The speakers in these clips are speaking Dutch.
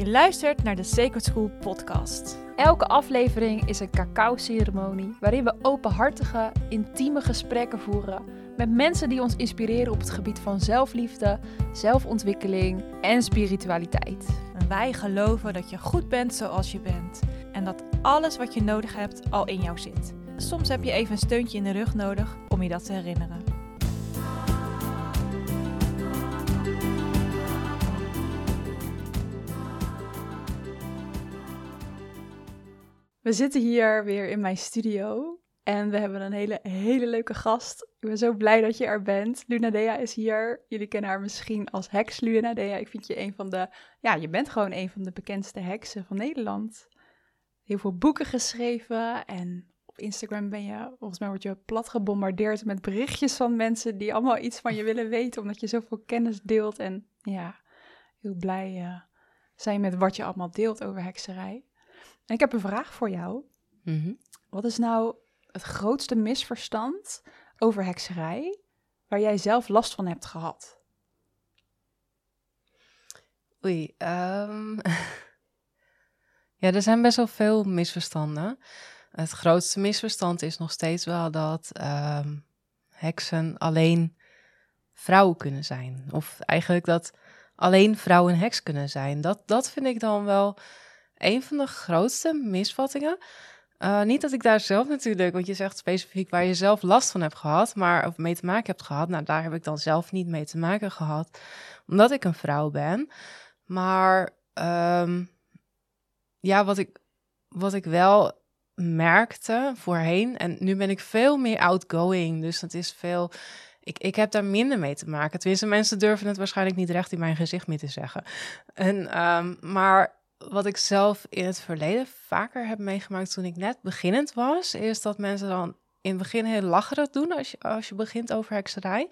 Je luistert naar de Sacred School podcast. Elke aflevering is een cacao-ceremonie waarin we openhartige, intieme gesprekken voeren met mensen die ons inspireren op het gebied van zelfliefde, zelfontwikkeling en spiritualiteit. En wij geloven dat je goed bent zoals je bent en dat alles wat je nodig hebt al in jou zit. Soms heb je even een steuntje in de rug nodig om je dat te herinneren. We zitten hier weer in mijn studio en we hebben een hele, hele leuke gast. Ik ben zo blij dat je er bent. Luna Dea is hier. Jullie kennen haar misschien als heks Luna Dea. Ik vind je een van de, ja, je bent gewoon een van de bekendste heksen van Nederland. Heel veel boeken geschreven en op Instagram ben je, volgens mij word je plat gebombardeerd met berichtjes van mensen die allemaal iets van je willen weten, omdat je zoveel kennis deelt. En ja, heel blij uh, zijn met wat je allemaal deelt over hekserij. En ik heb een vraag voor jou. Mhm. Wat is nou het grootste misverstand over hekserij waar jij zelf last van hebt gehad? Oei, ehm, ja, er zijn best wel veel misverstanden. Het grootste misverstand is nog steeds wel dat ehm, heksen alleen vrouwen kunnen zijn. Of eigenlijk dat alleen vrouwen heks kunnen zijn. Dat, dat vind ik dan wel een van de grootste misvattingen. Uh, niet dat ik daar zelf natuurlijk, want je zegt specifiek waar je zelf last van hebt gehad, maar of mee te maken hebt gehad. Nou, daar heb ik dan zelf niet mee te maken gehad, omdat ik een vrouw ben. Maar um, ja, wat ik, wat ik wel merkte voorheen, en nu ben ik veel meer outgoing, dus dat is veel. Ik, ik heb daar minder mee te maken. Tenminste, mensen durven het waarschijnlijk niet recht in mijn gezicht mee te zeggen. En, um, maar wat ik zelf in het verleden vaker heb meegemaakt toen ik net beginnend was, is dat mensen dan in het begin heel lacherig doen als je, als je begint over hekserij.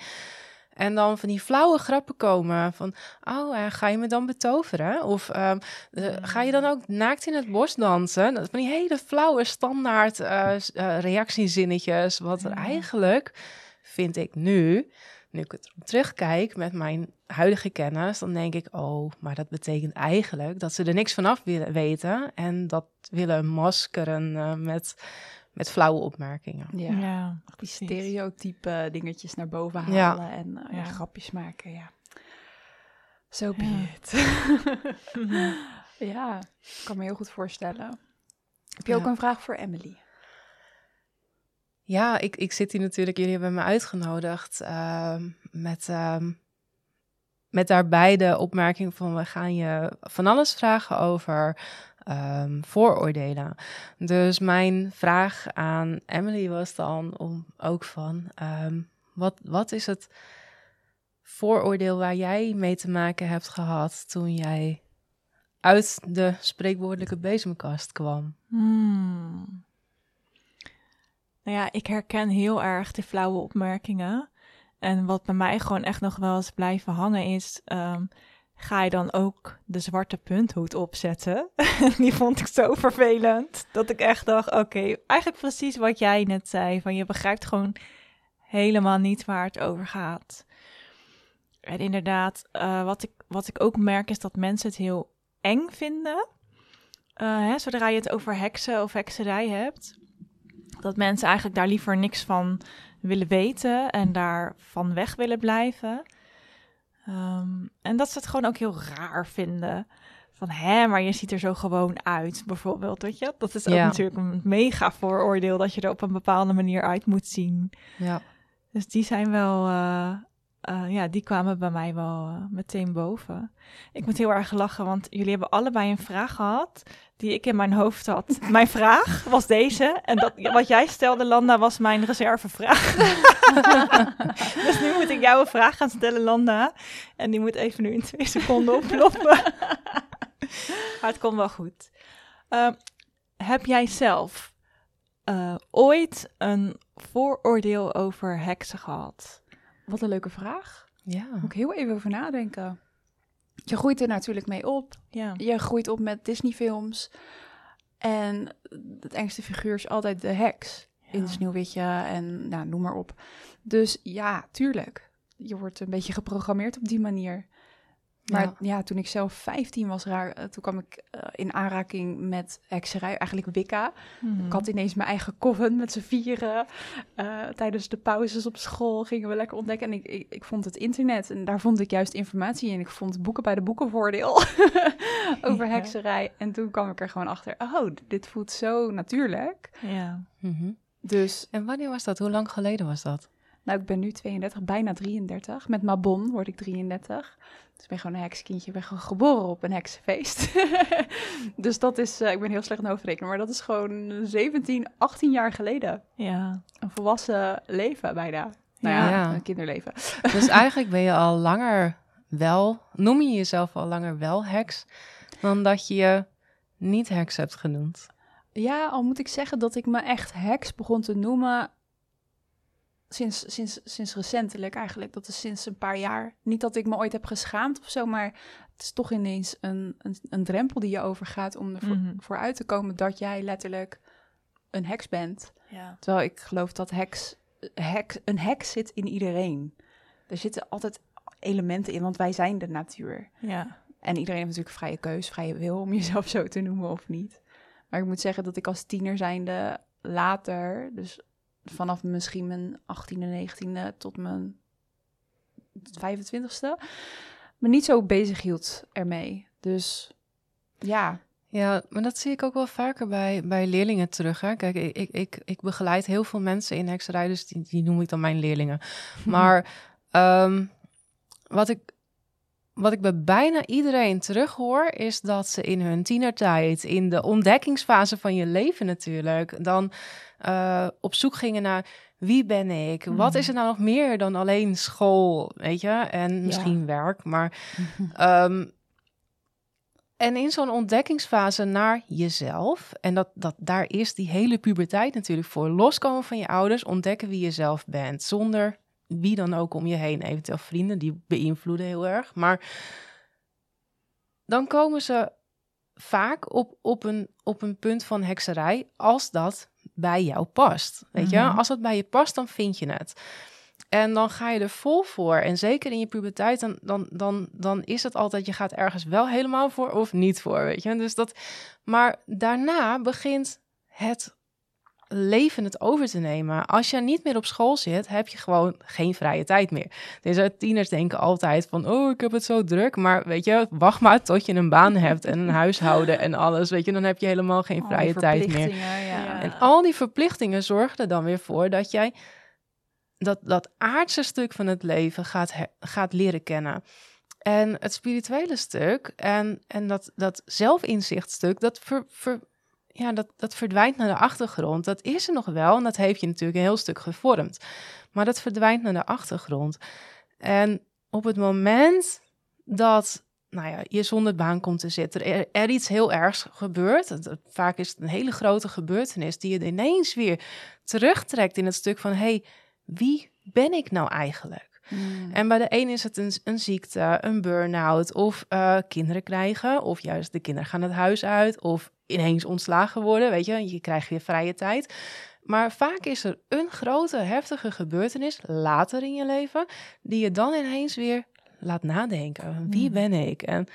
En dan van die flauwe grappen komen van, oh, uh, ga je me dan betoveren? Of um, uh, ga je dan ook naakt in het bos dansen? Dat van die hele flauwe standaard uh, reactiezinnetjes, wat er eigenlijk, vind ik nu, nu ik het terugkijk met mijn huidige kennis, dan denk ik, oh, maar dat betekent eigenlijk dat ze er niks vanaf willen weten en dat willen maskeren uh, met, met flauwe opmerkingen. Ja, ja die stereotype dingetjes naar boven halen ja. en uh, ja. grapjes maken, ja. Zo so be it. ja, ik kan me heel goed voorstellen. Heb je ook een vraag voor Emily? Ja, ik, ik zit hier natuurlijk, jullie hebben me uitgenodigd uh, met, uh, met daarbij de opmerking van we gaan je van alles vragen over um, vooroordelen. Dus mijn vraag aan Emily was dan om ook van wat, wat is het vooroordeel waar jij mee te maken hebt gehad toen jij uit de spreekwoordelijke bezemkast kwam? Hmm. Nou ja, ik herken heel erg de flauwe opmerkingen. En wat bij mij gewoon echt nog wel eens blijven hangen is... Um, ga je dan ook de zwarte punthoed opzetten? Die vond ik zo vervelend. Dat ik echt dacht, oké, eigenlijk precies wat jij net zei. Van je begrijpt gewoon helemaal niet waar het over gaat. En inderdaad, uh, wat, ik, wat ik ook merk is dat mensen het heel eng vinden. Uh, hè, zodra je het over heksen of hekserij hebt dat mensen eigenlijk daar liever niks van willen weten en daar van weg willen blijven. Um, en dat ze het gewoon ook heel raar vinden. Van hè, maar je ziet er zo gewoon uit, bijvoorbeeld. Weet je? Dat is ook ja. natuurlijk een mega vooroordeel dat je er op een bepaalde manier uit moet zien. Ja. Dus die zijn wel, uh, uh, ja, die kwamen bij mij wel uh, meteen boven. Ik moet heel erg lachen, want jullie hebben allebei een vraag gehad die ik in mijn hoofd had. Mijn vraag was deze. En dat, wat jij stelde, Landa, was mijn reservevraag. dus nu moet ik jou een vraag gaan stellen, Landa. En die moet even nu in twee seconden oplopen. maar het komt wel goed. Uh, heb jij zelf uh, ooit een vooroordeel over heksen gehad? Wat een leuke vraag. Ja. Moet ik heel even over nadenken. Je groeit er natuurlijk mee op. Ja. Je groeit op met Disney-films. En het engste figuur is altijd de heks. Ja. In Sneeuwwitje en nou, noem maar op. Dus ja, tuurlijk. Je wordt een beetje geprogrammeerd op die manier. Maar Ja. ja. toen ik zelf 15 was, raar, eh, toen kwam ik eh, in aanraking met hekserij, eigenlijk Wicca. Mhm. Ik had ineens mijn eigen coven met z'n vieren. Eh, tijdens de pauzes op school gingen we lekker ontdekken. En ik, ik, ik vond het internet en daar vond ik juist informatie in. Ik vond boeken bij de boekenvoordeel over Ja. hekserij. En toen kwam ik er gewoon achter, oh, dit voelt zo natuurlijk. Ja. Mhm. Dus, En wanneer was dat? Hoe lang geleden was dat? Nou, ik ben nu 32, bijna 33. Met Mabon word ik 33. Dus ik ben gewoon een hekskindje. Ik ben gewoon geboren op een heksenfeest. dus dat is, eh, ik ben heel slecht in hoofdrekenen, maar dat is gewoon 17, 18 jaar geleden. Ja. Een volwassen leven bijna. Nou ja, Ja. een kinderleven. Dus eigenlijk ben je al langer wel, noem je jezelf al langer wel heks, dan dat je je niet heks hebt genoemd. Ja, al moet ik zeggen dat ik me echt heks begon te noemen sinds, sinds, sinds recentelijk eigenlijk. Dat is sinds een paar jaar. Niet dat ik me ooit heb geschaamd of zo, maar het is toch ineens een, een, een drempel die je overgaat om ervoor Mhm. voor uit te komen dat jij letterlijk een heks bent. Ja. Terwijl ik geloof dat heks, heks, een heks zit in iedereen. Er zitten altijd elementen in, want wij zijn de natuur. Ja. En iedereen heeft natuurlijk vrije keus, vrije wil om jezelf zo te noemen of niet. Maar ik moet zeggen dat ik als tiener zijnde later, dus vanaf misschien mijn 18e, 19e tot mijn 25e, me niet zo bezig hield ermee. Dus ja, Ja, maar dat zie ik ook wel vaker bij, bij leerlingen terug. Hè? Kijk, ik, ik, ik, ik begeleid heel veel mensen in hekserij, dus die, die noem ik dan mijn leerlingen. Maar ehm, wat, ik, wat ik bij bijna iedereen terughoor, is dat ze in hun tienertijd, in de ontdekkingsfase van je leven natuurlijk, dan eh, op zoek gingen naar wie ben ik? Wat is er nou nog meer dan alleen school, weet je? En misschien werk, maar Ehm, en in zo'n ontdekkingsfase naar jezelf, en dat, dat, daar is die hele puberteit natuurlijk voor. Loskomen van je ouders, ontdekken wie je zelf bent, zonder wie dan ook om je heen. Eventueel vrienden, die beïnvloeden heel erg. Maar dan komen ze vaak op, op, een, op een punt van hekserij als dat bij jou past. Weet je, Mhm. als dat bij je past, dan vind je het. En dan ga je er vol voor. En zeker in je puberteit, dan, dan, dan, dan is het altijd, je gaat ergens wel helemaal voor of niet voor, weet je. Dus dat, maar daarna begint het leven het over te nemen. Als je niet meer op school zit, heb je gewoon geen vrije tijd meer. Dus tieners denken altijd van, oh, ik heb het zo druk. Maar weet je, wacht maar tot je een baan hebt en een huishouden en alles. Weet je, dan heb je helemaal geen al vrije tijd meer. Ja. En al die verplichtingen zorgen er dan weer voor dat jij dat, dat aardse stuk van het leven gaat, gaat leren kennen. En het spirituele stuk en, en dat, dat zelfinzichtstuk, dat, ver, ver- ja, dat, dat verdwijnt naar de achtergrond. Dat is er nog wel en dat heeft je natuurlijk een heel stuk gevormd. Maar dat verdwijnt naar de achtergrond. En op het moment dat nou ja, je zonder baan komt te zitten, er, er iets heel ergs gebeurt. Vaak is het een hele grote gebeurtenis die je ineens weer terugtrekt in het stuk van: hé, hey, wie ben ik nou eigenlijk? Mm. En bij de een is het een, een ziekte, een burn-out of eh, kinderen krijgen, of juist de kinderen gaan het huis uit, of ineens ontslagen worden, weet je, je krijgt weer vrije tijd. Maar vaak is er een grote, heftige gebeurtenis later in je leven, die je dan ineens weer laat nadenken. Wie Hmm. ben ik? En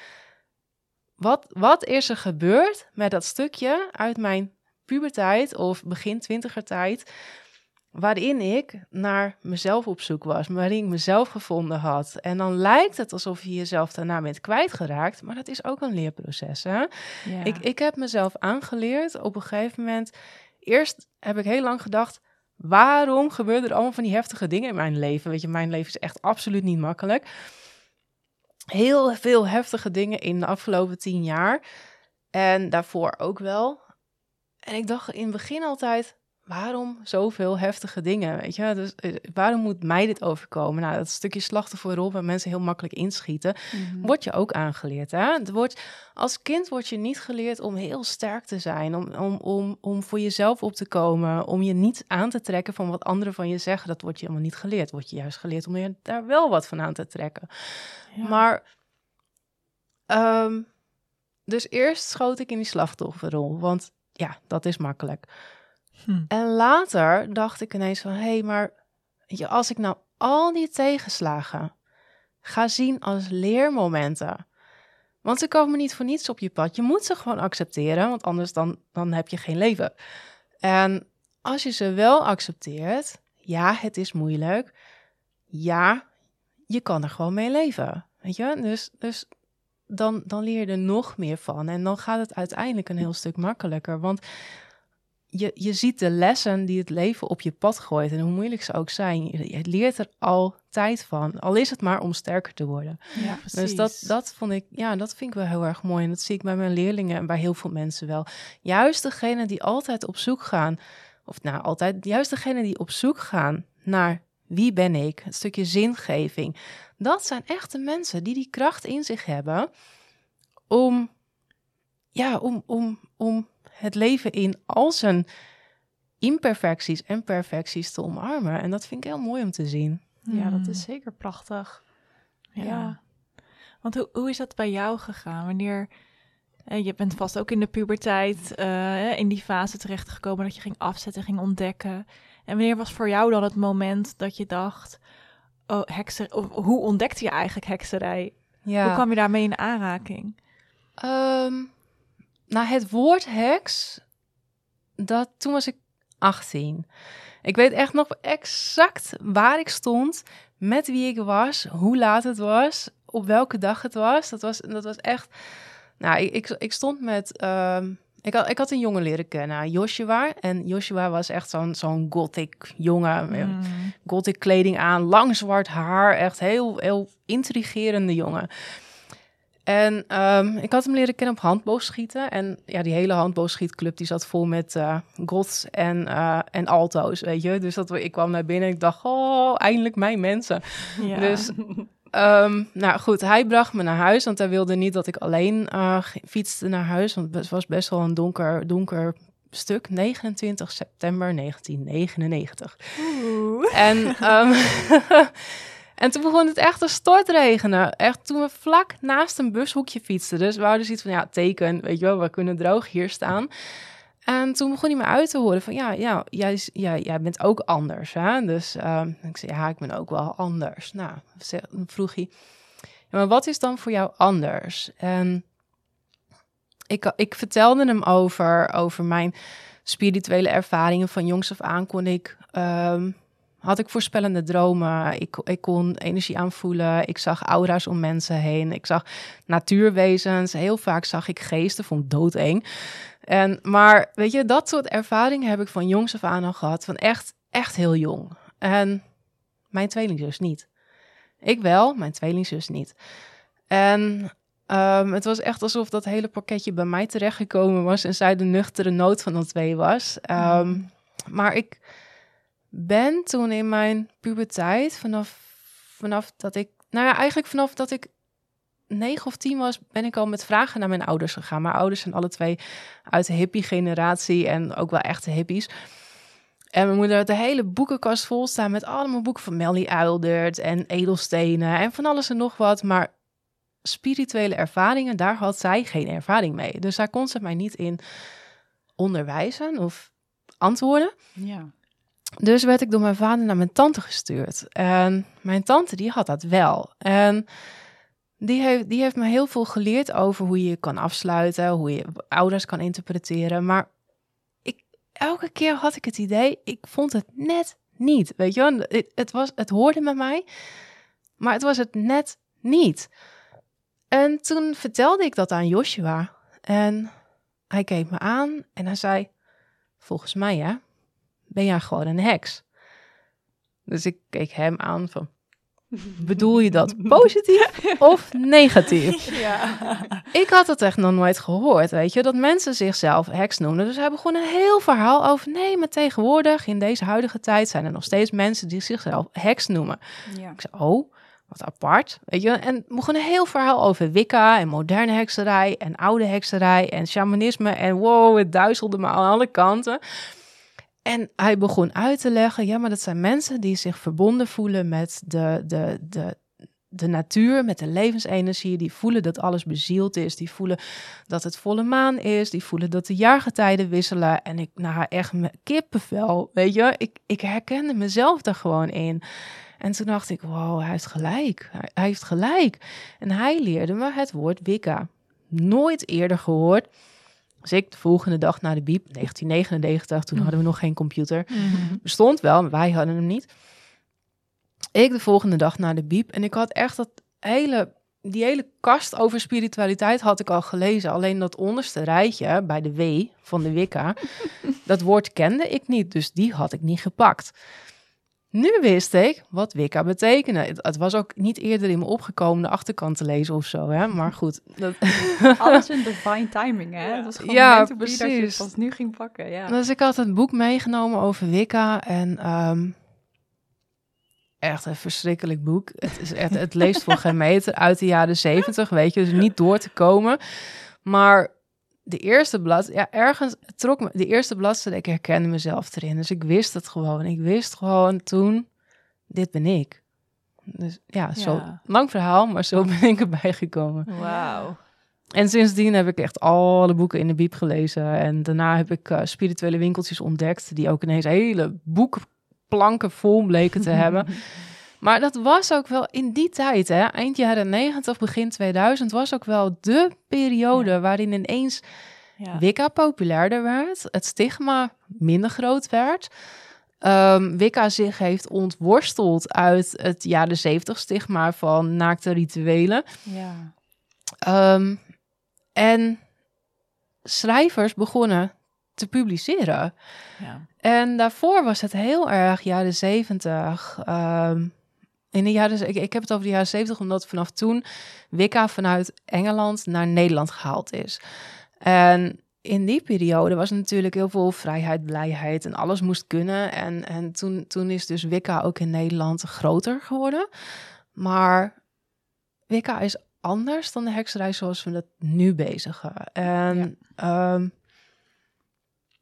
wat, wat is er gebeurd met dat stukje uit mijn puberteit of begin twintiger tijd, waarin ik naar mezelf op zoek was, waarin ik mezelf gevonden had. En dan lijkt het alsof je jezelf daarna bent kwijtgeraakt, maar dat is ook een leerproces. Hè? Ja. Ik, ik heb mezelf aangeleerd op een gegeven moment. Eerst heb ik heel lang gedacht, waarom gebeuren er allemaal van die heftige dingen in mijn leven? Weet je, mijn leven is echt absoluut niet makkelijk. Heel veel heftige dingen in de afgelopen tien jaar. En daarvoor ook wel. En ik dacht in het begin altijd, waarom zoveel heftige dingen, weet je? Dus eh, waarom moet mij dit overkomen? Nou, dat stukje slachtofferrol waar mensen heel makkelijk inschieten, Mhm. wordt je ook aangeleerd. Hè? Het wordt, als kind word je niet geleerd om heel sterk te zijn, om, om, om, om voor jezelf op te komen, om je niet aan te trekken van wat anderen van je zeggen. Dat wordt je helemaal niet geleerd. Wordt je juist geleerd om je daar wel wat van aan te trekken. Ja. Maar, ehm, dus eerst schoot ik in die slachtofferrol, want ja, dat is makkelijk. Hm. En later dacht ik ineens van, hé, hey, maar als ik nou al die tegenslagen ga zien als leermomenten. Want ze komen niet voor niets op je pad. Je moet ze gewoon accepteren, want anders dan, dan heb je geen leven. En als je ze wel accepteert, ja, het is moeilijk. Ja, je kan er gewoon mee leven. Weet je? Dus, dus dan, dan leer je er nog meer van. En dan gaat het uiteindelijk een heel stuk makkelijker. Want je, je ziet de lessen die het leven op je pad gooit. En hoe moeilijk ze ook zijn. Je, leert er altijd van. Al is het maar om sterker te worden. Ja, precies. Dus dat, dat vond ik, ja, dat vind ik wel heel erg mooi. En dat zie ik bij mijn leerlingen en bij heel veel mensen wel. Juist degene die altijd op zoek gaan. Of nou, altijd, juist degene die op zoek gaan naar wie ben ik? Het stukje zingeving. Dat zijn echte mensen die die kracht in zich hebben om, ja, om, om, om het leven in al zijn imperfecties en perfecties te omarmen. En dat vind ik heel mooi om te zien. Ja, dat Hmm. is zeker prachtig. Ja. Ja. Want hoe, hoe is dat bij jou gegaan? Wanneer eh, je bent vast ook in de puberteit eh, in die fase terechtgekomen dat je ging afzetten, ging ontdekken. En wanneer was voor jou dan het moment dat je dacht, oh, hekser, of hoe ontdekte je eigenlijk hekserij? Ja. Hoe kwam je daarmee in aanraking? Ehm, nou, het woord heks, dat, toen was ik 18. Ik weet echt nog exact waar ik stond, met wie ik was, hoe laat het was, op welke dag het was. Dat was, dat was echt... Nou, ik, ik, ik stond met... ehm, ik, had, ik had een jongen leren kennen, Joshua. En Joshua was echt zo'n zo'n gothic jongen. Mm. gothic kleding aan, lang zwart haar. Echt heel, heel intrigerende jongen. En ehm, ik had hem leren kennen op handboogschieten. En ja, die hele handboogschietclub die zat vol met eh goths en, eh, en alto's, weet je. Dus dat, we- ik kwam naar binnen en ik dacht, oh, eindelijk mijn mensen. Ja. Dus, ehm, nou goed, hij bracht me naar huis, want hij wilde niet dat ik alleen g- fietste naar huis. Want het was best wel een donker, donker stuk, 29 september 1999. Oeh. En, ehm, en toen begon het echt te stortregenen. Echt toen we vlak naast een bushoekje fietsten. Dus we hadden zoiets van, ja, teken, weet je wel, we kunnen droog hier staan. En toen begon hij me uit te horen van, ja, ja jij, bent ook anders, hè? Dus ehm, ik zei, ja, ik ben ook wel anders. Nou, vroeg hij, maar wat is dan voor jou anders? En ik, ik vertelde hem over, over mijn spirituele ervaringen. Van jongs af aan kon ik, ehm, had ik voorspellende dromen. Ik, ik kon energie aanvoelen. Ik zag aura's om mensen heen. Ik zag natuurwezens. Heel vaak zag ik geesten. Vond ik doodeng. En, maar weet je, dat soort ervaringen heb ik van jongs af aan al gehad. Van echt, echt heel jong. En mijn tweelingzus niet. Ik wel, mijn tweelingzus niet. En ehm, het was echt alsof dat hele pakketje bij mij terechtgekomen was en zij de nuchtere nood van de twee was. Ehm, Maar ik ben toen in mijn puberteit, vanaf, vanaf dat ik, nou ja, eigenlijk vanaf dat ik negen of tien was, ben ik al met vragen naar mijn ouders gegaan. Mijn ouders zijn alle twee uit de hippie-generatie en ook wel echte hippies. En mijn moeder had de hele boekenkast vol staan met allemaal boeken van Melly Uildert en edelstenen en van alles en nog wat. Maar spirituele ervaringen, daar had zij geen ervaring mee. Dus daar kon ze mij niet in onderwijzen of antwoorden. Ja. Dus werd ik door mijn vader naar mijn tante gestuurd. En mijn tante die had dat wel. En die heeft, die heeft me heel veel geleerd over hoe je kan afsluiten, hoe je ouders kan interpreteren. Maar ik, elke keer had ik het idee, ik vond het net niet. Weet je het, was, het hoorde met mij, maar het was het net niet. En toen vertelde ik dat aan Joshua. En hij keek me aan en hij zei, volgens mij hè, ben jij gewoon een heks? Dus ik keek hem aan van, bedoel je dat positief of negatief? Ja. Ik had het echt nog nooit gehoord, weet je, dat mensen zichzelf heks noemen. Dus hij begon een heel verhaal over, nee, maar tegenwoordig, in deze huidige tijd, zijn er nog steeds mensen die zichzelf heks noemen. Ja. Ik zei, oh, wat apart, weet je. En begon een heel verhaal over Wicca en moderne hekserij en oude hekserij en shamanisme. En wow, het duizelde me aan alle kanten. En hij begon uit te leggen, ja, maar dat zijn mensen die zich verbonden voelen met de, de, de, de natuur, met de levensenergie. Die voelen dat alles bezield is. Die voelen dat het volle maan is. Die voelen dat de jaargetijden wisselen. En ik, nou echt, met kippenvel, weet je. Ik, ik herkende mezelf daar gewoon in. En toen dacht ik, wow, hij heeft gelijk. Hij, hij heeft gelijk. En hij leerde me het woord Wicca. Nooit eerder gehoord. Dus ik de volgende dag naar de biep, 1999, toen hadden we nog geen computer. Bestond wel, maar wij hadden hem niet. Ik de volgende dag naar de biep en ik had echt dat hele, die hele kast over spiritualiteit had ik al gelezen. Alleen dat onderste rijtje bij de W van de Wicca, dat woord kende ik niet, dus die had ik niet gepakt. Nu wist ik wat Wicca betekende. Het, het was ook niet eerder in me opgekomen de achterkant te lezen of zo, hè? Maar goed. Dat... Alles in divine timing, hè? Dat was gewoon Ja, be dat je het precies. pas nu ging pakken, ja. Dus ik had een boek meegenomen over Wicca en ehm, echt een verschrikkelijk boek. Het, is echt, het leest voor geen meter uit de jaren zeventig, weet je, dus niet door te komen. Maar de eerste blad, ja, ergens trok me, de eerste bladzijde, ik herkende mezelf erin. Dus ik wist het gewoon. Ik wist gewoon toen, dit ben ik. Dus ja, zo Ja. lang verhaal, maar zo ben ik erbij gekomen. Wauw. En sindsdien heb ik echt alle boeken in de biep gelezen. En daarna heb ik eh, spirituele winkeltjes ontdekt... die ook ineens hele boekplanken vol bleken te hebben. Maar dat was ook wel in die tijd, hè, eind jaren 90, begin 2000... was ook wel de periode waarin ineens Ja. Wicca populairder werd. Het stigma minder groot werd. Ehm, Wicca zich heeft ontworsteld uit het jaren 70 stigma van naakte rituelen... ja. Ehm, en schrijvers begonnen te publiceren. ja. En daarvoor was het heel erg jaren zeventig. ehm, in de jaren, ik, ik heb het over de jaren zeventig, omdat vanaf toen Wicca vanuit Engeland naar Nederland gehaald is. En in die periode was natuurlijk heel veel vrijheid, blijheid en alles moest kunnen. En, en toen, toen is dus Wicca ook in Nederland groter geworden. Maar Wicca is anders dan de hekserij zoals we dat nu bezigen. En ehm,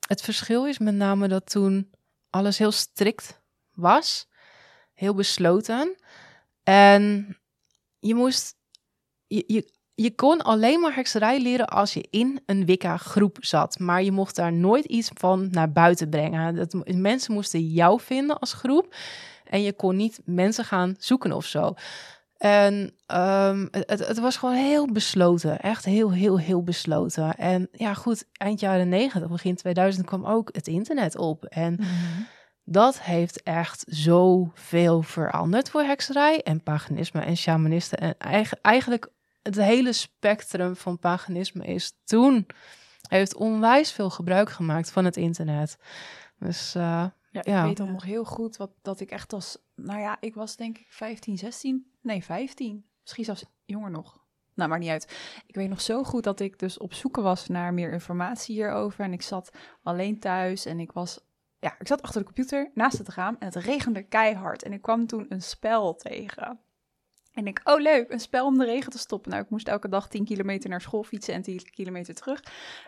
het verschil is met name dat toen alles heel strikt was, heel besloten. En je moest, je, je, je kon alleen maar hekserij leren als je in een Wicca-groep zat. Maar je mocht daar nooit iets van naar buiten brengen. Dat, mensen moesten jou vinden als groep. En je kon niet mensen gaan zoeken of zo. En ehm, het, het- was gewoon heel besloten. Echt heel, heel, heel besloten. En ja, goed, eind jaren 90, begin 2000 kwam ook het internet op. En dat heeft echt zoveel veranderd voor hekserij en paganisme en shamanisme. En eigen- eigenlijk het hele spectrum van paganisme is toen... heeft onwijs veel gebruik gemaakt van het internet. Dus eh, Ja, ik Ja. weet dan nog heel goed wat, dat ik echt als... Nou ja, ik was denk ik 15, 16. Nee, 15. Misschien zelfs jonger nog. Nou, maakt niet uit. Ik weet nog zo goed dat ik dus op zoeken was naar meer informatie hierover. En ik zat alleen thuis en ik was... Ja, ik zat achter de computer naast het raam en het regende keihard. En ik kwam toen een spel tegen. En ik, oh leuk, een spel om de regen te stoppen. Nou, ik moest elke dag 10 kilometer naar school fietsen en 10 kilometer terug.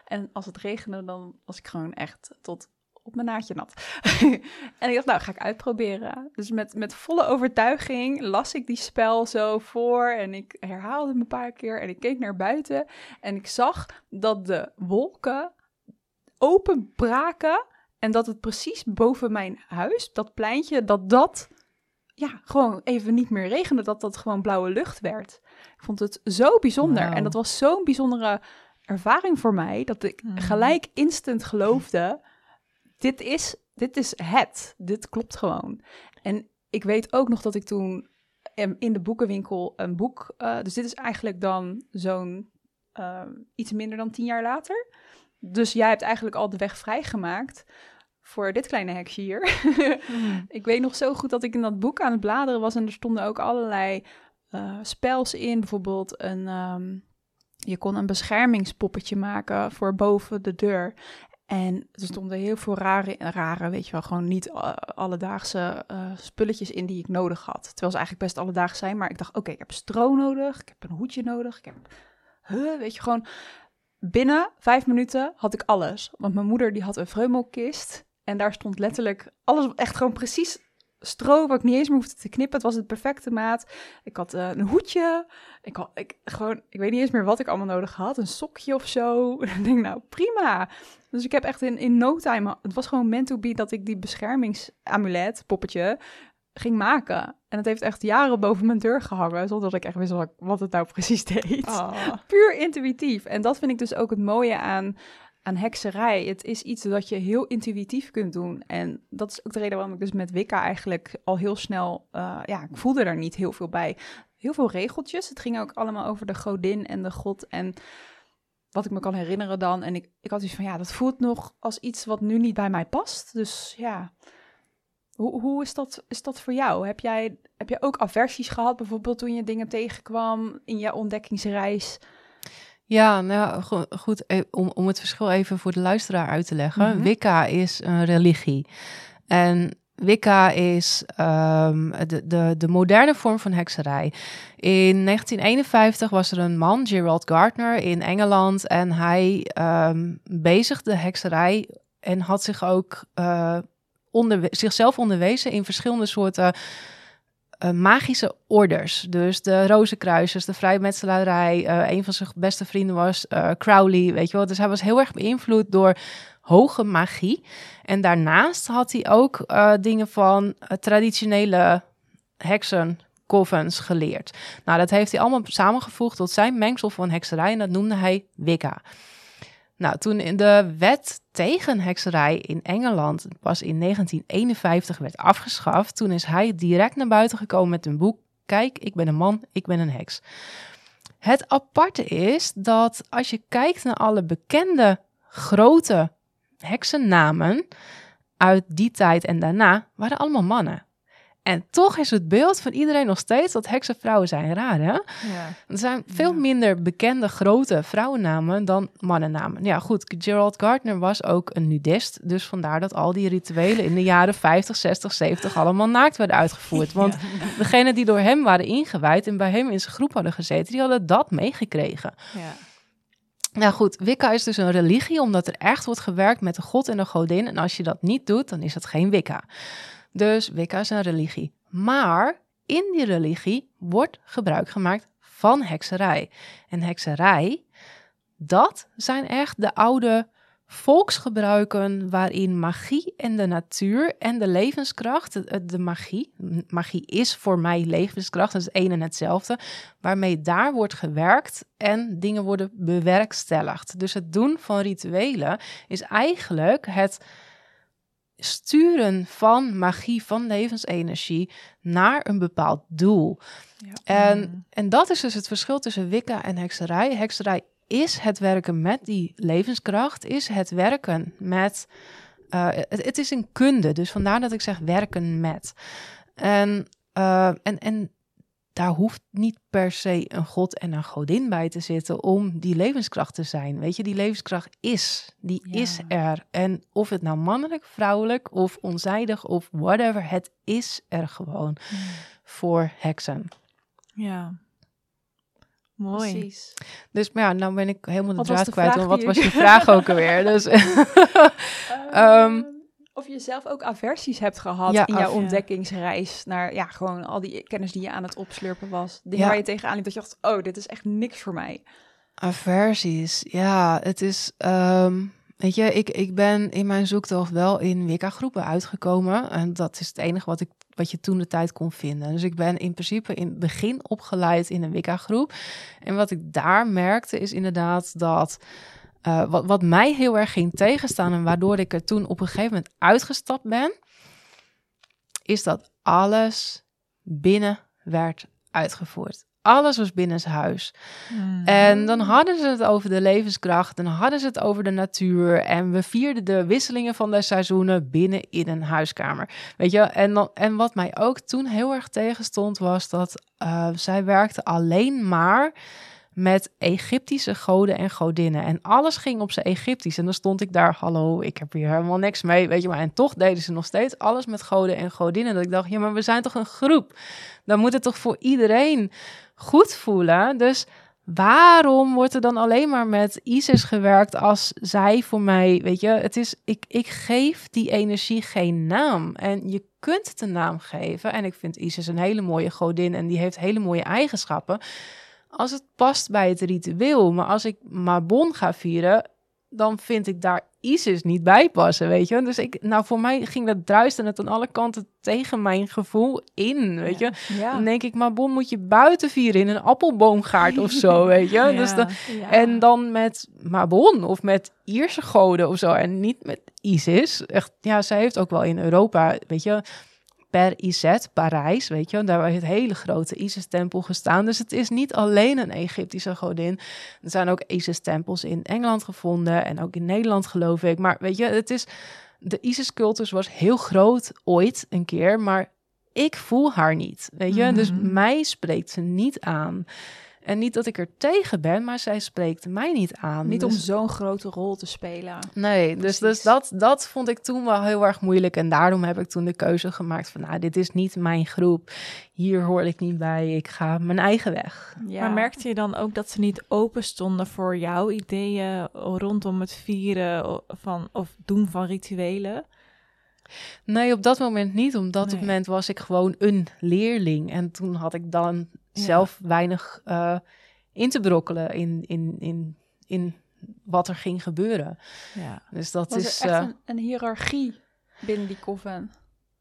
En als het regende, dan was ik gewoon echt tot op mijn naadje nat. en ik dacht, nou, ga ik uitproberen. Dus met, met volle overtuiging las ik die spel zo voor en ik herhaalde hem een paar keer en ik keek naar buiten en ik zag dat de wolken openbraken en dat het precies boven mijn huis, dat pleintje, dat dat ja, gewoon even niet meer regende, dat dat gewoon blauwe lucht werd. Ik vond het zo bijzonder en dat was zo'n bijzondere ervaring voor mij dat ik Mhm. gelijk instant geloofde dit is, dit is het. Dit klopt gewoon. En ik weet ook nog dat ik toen em, in de boekenwinkel een boek... eh, dus dit is eigenlijk dan zo'n eh, iets minder dan tien jaar later. Dus jij hebt eigenlijk al de weg vrijgemaakt voor dit kleine heksje hier. ik weet nog zo goed dat ik in dat boek aan het bladeren was... en er stonden ook allerlei eh, spels in. Bijvoorbeeld een... ehm, je kon een beschermingspoppetje maken voor boven de deur. En er stonden heel veel rare, rare weet je wel, gewoon niet eh, alledaagse eh, spulletjes in die ik nodig had. Terwijl ze eigenlijk best alledaags zijn, maar ik dacht, oké, ik heb stro nodig, ik heb een hoedje nodig, ik heb, huh, weet je, gewoon binnen vijf minuten had ik alles. Want mijn moeder die had een vreumelkist en daar stond letterlijk alles, echt gewoon precies stro, wat ik niet eens meer hoefde te knippen. Het was het perfecte maat. Ik had eh, een hoedje, ik had, ik, gewoon, ik weet niet eens meer wat ik allemaal nodig had, een sokje of zo. En ik denk, nou, prima. Dus ik heb echt in, in no time, het was gewoon meant to be dat ik die beschermingsamulet, poppetje, ging maken. En het heeft echt jaren boven mijn deur gehangen, zonder dat ik echt wist wat, wat het nou precies deed. Oh. Puur intuïtief. En dat vind ik dus ook het mooie aan, aan hekserij. Het is iets dat je heel intuïtief kunt doen. En dat is ook de reden waarom ik dus met Wicca eigenlijk al heel snel... uh, ja, ik voelde er niet heel veel bij. Heel veel regeltjes. Het ging ook allemaal over de godin en de god en wat ik me kan herinneren dan. En ik, ik had iets van, ja, dat voelt nog als iets wat nu niet bij mij past. Dus ja, hoe, hoe is, dat, is dat voor jou? Heb jij, heb jij ook aversies gehad, bijvoorbeeld toen je dingen tegenkwam in je ontdekkingsreis? Ja, nou goed, e, om, om het verschil even voor de luisteraar uit te leggen. Mm Wicca is een religie. En Wicca is um, de, de, de moderne vorm van hekserij. In 1951 was er een man, Gerald Gardner, in Engeland. En hij um, bezigde hekserij en had zich ook uh, onderwe zichzelf onderwezen in verschillende soorten uh, magische orders. Dus de Rozenkruisers, de vrijmetselarij. Uh, een van zijn beste vrienden was uh, Crowley, weet je wel. Dus hij was heel erg beïnvloed door hoge magie. En daarnaast had hij ook dingen van traditionele heksen, covens geleerd. Nou, dat heeft hij allemaal samengevoegd tot zijn mengsel van hekserij en dat noemde hij Wicca. Nou, toen in de wet tegen hekserij in Engeland pas in 1951 werd afgeschaft, toen is hij direct naar buiten gekomen met een boek. Kijk, ik ben een man, ik ben een heks. Het aparte is dat als je kijkt naar alle bekende grote heksennamen uit die tijd en daarna waren allemaal mannen. En toch is het beeld van iedereen nog steeds dat heksen vrouwen zijn. Raar, hè? Ja. Er zijn veel minder bekende grote vrouwennamen dan mannennamen. Ja, goed, Gerald Gardner was ook een nudist. Dus vandaar dat al die rituelen in de jaren 50, 60, 70 allemaal naakt werden uitgevoerd. Want ja. degenen die door hem waren ingewijd en bij hem in zijn groep hadden gezeten, die hadden dat meegekregen. Ja. Nou goed, Wicca is dus een religie omdat er echt wordt gewerkt met de god en de godin. En als je dat niet doet, dan is het geen Wicca. Dus Wicca is een religie. Maar in die religie wordt gebruik gemaakt van hekserij. En hekserij, dat zijn echt de oude volksgebruiken waarin magie en de natuur en de levenskracht, de, de, magie, magie is voor mij levenskracht, dat is een en hetzelfde, waarmee daar wordt gewerkt en dingen worden bewerkstelligd. Dus het doen van rituelen is eigenlijk het sturen van magie, van levensenergie naar een bepaald doel. Ja. En, mm. en dat is dus het verschil tussen Wicca en hekserij. Hekserij is het werken met die levenskracht, is het werken met. Uh, het, het, is een kunde, dus vandaar dat ik zeg werken met. En, uh, en, en daar hoeft niet per se een god en een godin bij te zitten om die levenskracht te zijn. Weet je, die levenskracht is, die ja. is er. En of het nou mannelijk, vrouwelijk of onzijdig of whatever, het is er gewoon mm. voor heksen. Ja. Mooi. Precies. Dus maar ja, nou ben ik helemaal de draad kwijt. Want wat was je vraag ook alweer? Dus, um, of je zelf ook aversies hebt gehad ja, in jouw af, ontdekkingsreis naar ja, gewoon al die kennis die je aan het opslurpen was. Dingen ja. waar je tegenaan liep dat je dacht, oh, dit is echt niks voor mij. Aversies, ja, het is, um, weet je, ik, ik ben in mijn zoektocht wel in Wicca-groepen uitgekomen. En dat is het enige wat ik wat je toen de tijd kon vinden. Dus ik ben in principe in het begin opgeleid in een Wicca-groep. En wat ik daar merkte is inderdaad dat uh, wat, wat mij heel erg ging tegenstaan en waardoor ik er toen op een gegeven moment uitgestapt ben, is dat alles binnen werd uitgevoerd. Alles was binnen zijn huis. Hmm. En dan hadden ze het over de levenskracht. En dan hadden ze het over de natuur. En we vierden de wisselingen van de seizoenen binnen in een huiskamer. Weet je, en, dan, en wat mij ook toen heel erg tegenstond, was dat uh, zij werkte alleen maar met Egyptische goden en godinnen. En alles ging op zijn Egyptisch. En dan stond ik daar, hallo, ik heb hier helemaal niks mee, weet je maar. En toch deden ze nog steeds alles met goden en godinnen. Dat ik dacht, ja, maar we zijn toch een groep? Dan moet het toch voor iedereen goed voelen? Dus waarom wordt er dan alleen maar met Isis gewerkt als zij voor mij, weet je, het is, ik, ik geef die energie geen naam. En je kunt het een naam geven. En ik vind Isis een hele mooie godin en die heeft hele mooie eigenschappen als het past bij het ritueel. Maar als ik Mabon ga vieren, dan vind ik daar ISIS niet bij passen, weet je. Dus ik, nou, voor mij ging dat druisten het aan alle kanten tegen mijn gevoel in, weet je. Ja. Dan denk ik, maar bon, moet je buiten vieren in een appelboomgaard of zo, weet je. Ja. Dus dan, en dan met Mabon of met Ierse goden of zo. En niet met ISIS. Echt, ja, zij heeft ook wel in Europa, weet je, per Izet, Parijs, weet je, daar heeft een hele grote Isis-tempel gestaan. Dus het is niet alleen een Egyptische godin. Er zijn ook Isis-tempels in Engeland gevonden en ook in Nederland, geloof ik. Maar weet je, het is, de Isis-cultus was heel groot ooit een keer, maar ik voel haar niet, weet je. Dus Mhm. mij spreekt ze niet aan. En niet dat ik er tegen ben, maar zij spreekt mij niet aan. Niet om Dus- zo'n grote rol te spelen. Nee, dus, Precies. dus dat, dat vond ik toen wel heel erg moeilijk. En daarom heb ik toen de keuze gemaakt van, nou, dit is niet mijn groep. Hier hoor ik niet bij. Ik ga mijn eigen weg. Ja. Maar merkte je dan ook dat ze niet open stonden voor jouw ideeën rondom het vieren van, of doen van rituelen? Nee, op dat moment niet. Op dat Nee. moment was ik gewoon een leerling. En toen had ik dan. Zelf weinig eh, in te brokkelen in, in, in, in wat er ging gebeuren. Ja. Dus dat Was is... echt eh, een, een hiërarchie binnen die coven?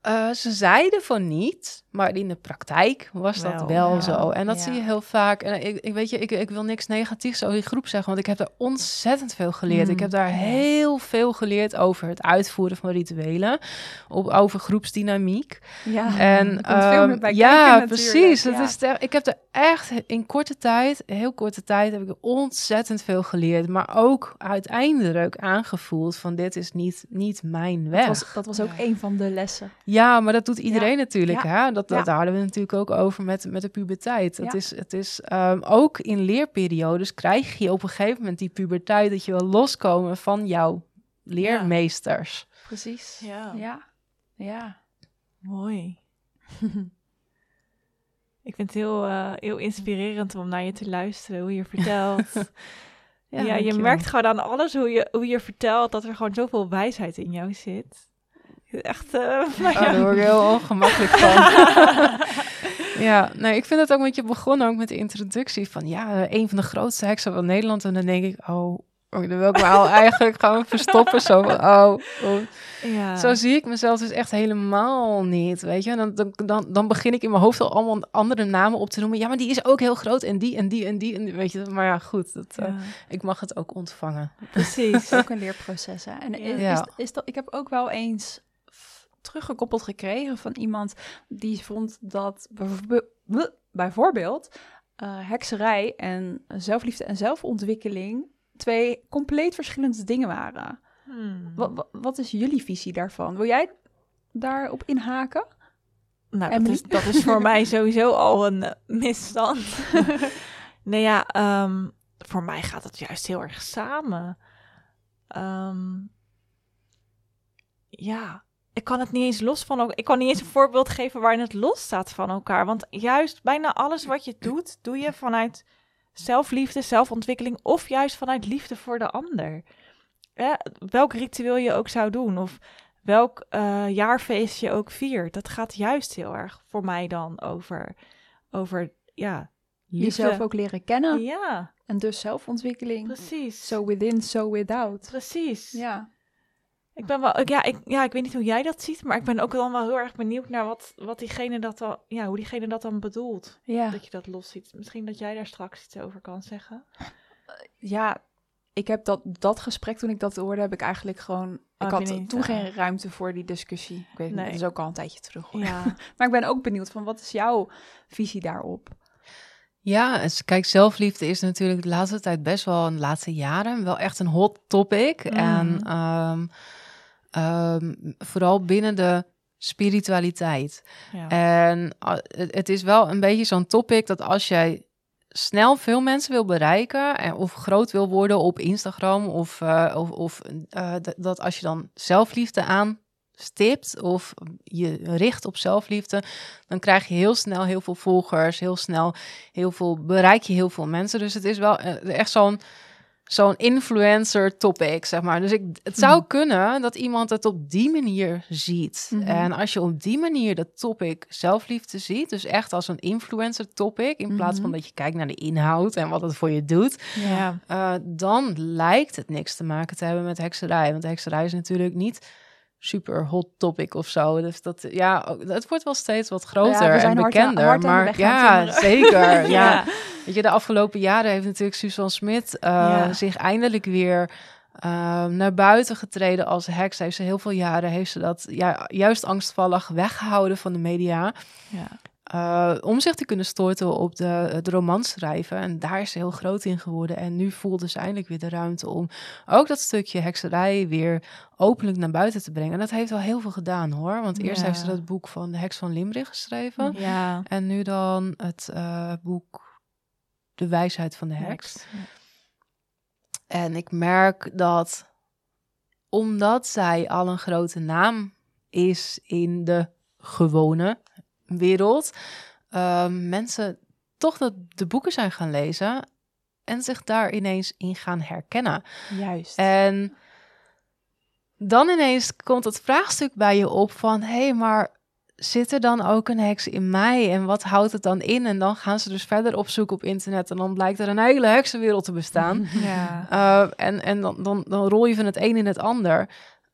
Eh, ze zeiden van niet, maar in de praktijk was dat Wel, wel ja. zo. En dat Ja. zie je heel vaak. En ik, ik weet je, ik, ik wil niks negatiefs over die groep zeggen, want ik heb daar ontzettend veel geleerd. Mm, ik heb daar heel veel geleerd over het uitvoeren van rituelen, op, over groepsdynamiek. Ja, En er veel ehm, bij ja, kijken precies. ja. is ik heb er echt in korte tijd, heel korte tijd, heb ik ontzettend veel geleerd. Maar ook uiteindelijk aangevoeld van dit is niet, niet mijn weg. Dat was, dat was ook een van de lessen. Ja, maar dat doet iedereen natuurlijk. Ja. Hè? Dat, dat Ja. daar hadden we natuurlijk ook over met, met de puberteit. Het Ja. is, het is ehm, ook in leerperiodes krijg je op een gegeven moment die puberteit dat je wil loskomen van jouw leermeesters. Precies. Ja. Ja. Ja. Mooi. Ik vind het heel, eh, heel inspirerend om naar je te luisteren, hoe je vertelt. ja, je dankjewel. merkt gewoon aan alles hoe je, hoe je vertelt dat er gewoon zoveel wijsheid in jou zit. Echt, eh, Oh, ja. daar word ik heel ongemakkelijk van. ja, nee, ik vind het ook, want je begon ook met de introductie van, ja, een van de grootste heksen van Nederland. En dan denk ik, oh, oh, dan wil ik me al eigenlijk gaan verstoppen. Zo van, oh, oh. ja. Zo zie ik mezelf dus echt helemaal niet, weet je. En dan, dan, dan, begin ik in mijn hoofd al allemaal andere namen op te noemen. Ja, maar die is ook heel groot en die en die en die, en die weet je. Maar ja, goed, dat, eh, ik mag het ook ontvangen. precies. ook een leerproces. Hè? En is, Ja. is, is dat, ik heb ook wel eens teruggekoppeld gekregen van iemand die vond dat bijvoorbeeld, eh, hekserij en zelfliefde en zelfontwikkeling twee compleet verschillende dingen waren. Hmm. Wat, wat is jullie visie daarvan? Wil jij daarop inhaken? Nou, dat is, dat is voor mij sowieso al een eh, misstand. nee, ja, ehm, voor mij gaat het juist heel erg samen. Ehm, ja, ik kan het niet eens los van elkaar. Ik kan niet eens een voorbeeld geven waarin het los staat van elkaar. Want juist bijna alles wat je doet, doe je vanuit zelfliefde, zelfontwikkeling of juist vanuit liefde voor de ander. Ja, welk ritueel je ook zou doen of welk eh, jaarfeest je ook viert. Dat gaat juist heel erg voor mij dan over, over ja, liefde. Jezelf ook leren kennen Ja, en dus zelfontwikkeling. precies. So within, so without. Precies. Ja. Ik ben wel, ik- ja, ik, ja, ik weet niet hoe jij dat ziet, maar ik ben ook dan wel heel erg benieuwd naar wat, wat diegene dat dan, ja, hoe diegene dat dan bedoelt. Ja. Dat je dat los ziet. Misschien dat jij daar straks iets over kan zeggen. ja, ik heb dat, dat gesprek toen ik dat hoorde, heb ik eigenlijk gewoon. Ik heb had niet, toen eh, geen ruimte voor die discussie. Ik weet niet, Nee. dat is ook al een tijdje terug. hoor. Ja, Maar ik ben ook benieuwd van wat is jouw visie daarop? Ja, het- kijk, zelfliefde is natuurlijk de laatste tijd best wel, in de laatste jaren, wel echt een hot topic. Mhm. En ehm, ehm, vooral binnen de spiritualiteit. ja. En ah, het, het is wel een beetje zo'n topic dat als jij snel veel mensen wil bereiken en of groot wil worden op Instagram of, eh, of, of eh, dat als je dan zelfliefde aanstipt of je richt op zelfliefde, dan krijg je heel snel heel veel volgers, heel snel heel veel bereik je heel veel mensen. Dus het is wel eh, echt zo'n zo'n influencer topic, zeg maar. Dus ik, het zou Mhm. kunnen dat iemand het op die manier ziet. Mhm. En als je op die manier dat topic zelfliefde ziet, dus echt als een influencer topic, in plaats van Mhm. dat je kijkt naar de inhoud en wat het voor je doet, eh, dan lijkt het niks te maken te hebben met hekserij. Want hekserij is natuurlijk niet super hot topic of zo. Dus dat, ja, het wordt wel steeds wat groter en bekender. hard maar ja, zeker. ja. Ja. Weet je, de afgelopen jaren heeft natuurlijk Susan Smit eh, zich eindelijk weer eh, naar buiten getreden als heks. Heeft ze heel veel jaren heeft ze dat ja, juist angstvallig weggehouden van de media. Ja. Eh, om zich te kunnen storten op de, het romanschrijven. En daar is ze heel groot in geworden. En nu voelde ze eindelijk weer de ruimte om ook dat stukje hekserij weer openlijk naar buiten te brengen. En dat heeft wel heel veel gedaan hoor. Want eerst Ja. heeft ze dat boek van de heks van Limburg geschreven. Ja. En nu dan het eh, boek De wijsheid van de heks. Heks. En ik merk dat omdat zij al een grote naam is in de gewone wereld, eh, mensen toch dat de boeken zijn gaan lezen en zich daar ineens in gaan herkennen. Juist. En dan ineens komt het vraagstuk bij je op van... hé, hey, maar zit er dan ook een heks in mij? En wat houdt het dan in? En dan gaan ze dus verder opzoeken op internet... en dan blijkt er een hele heksenwereld te bestaan. Ja. Uh, en en dan, dan, dan rol je van het een in het ander.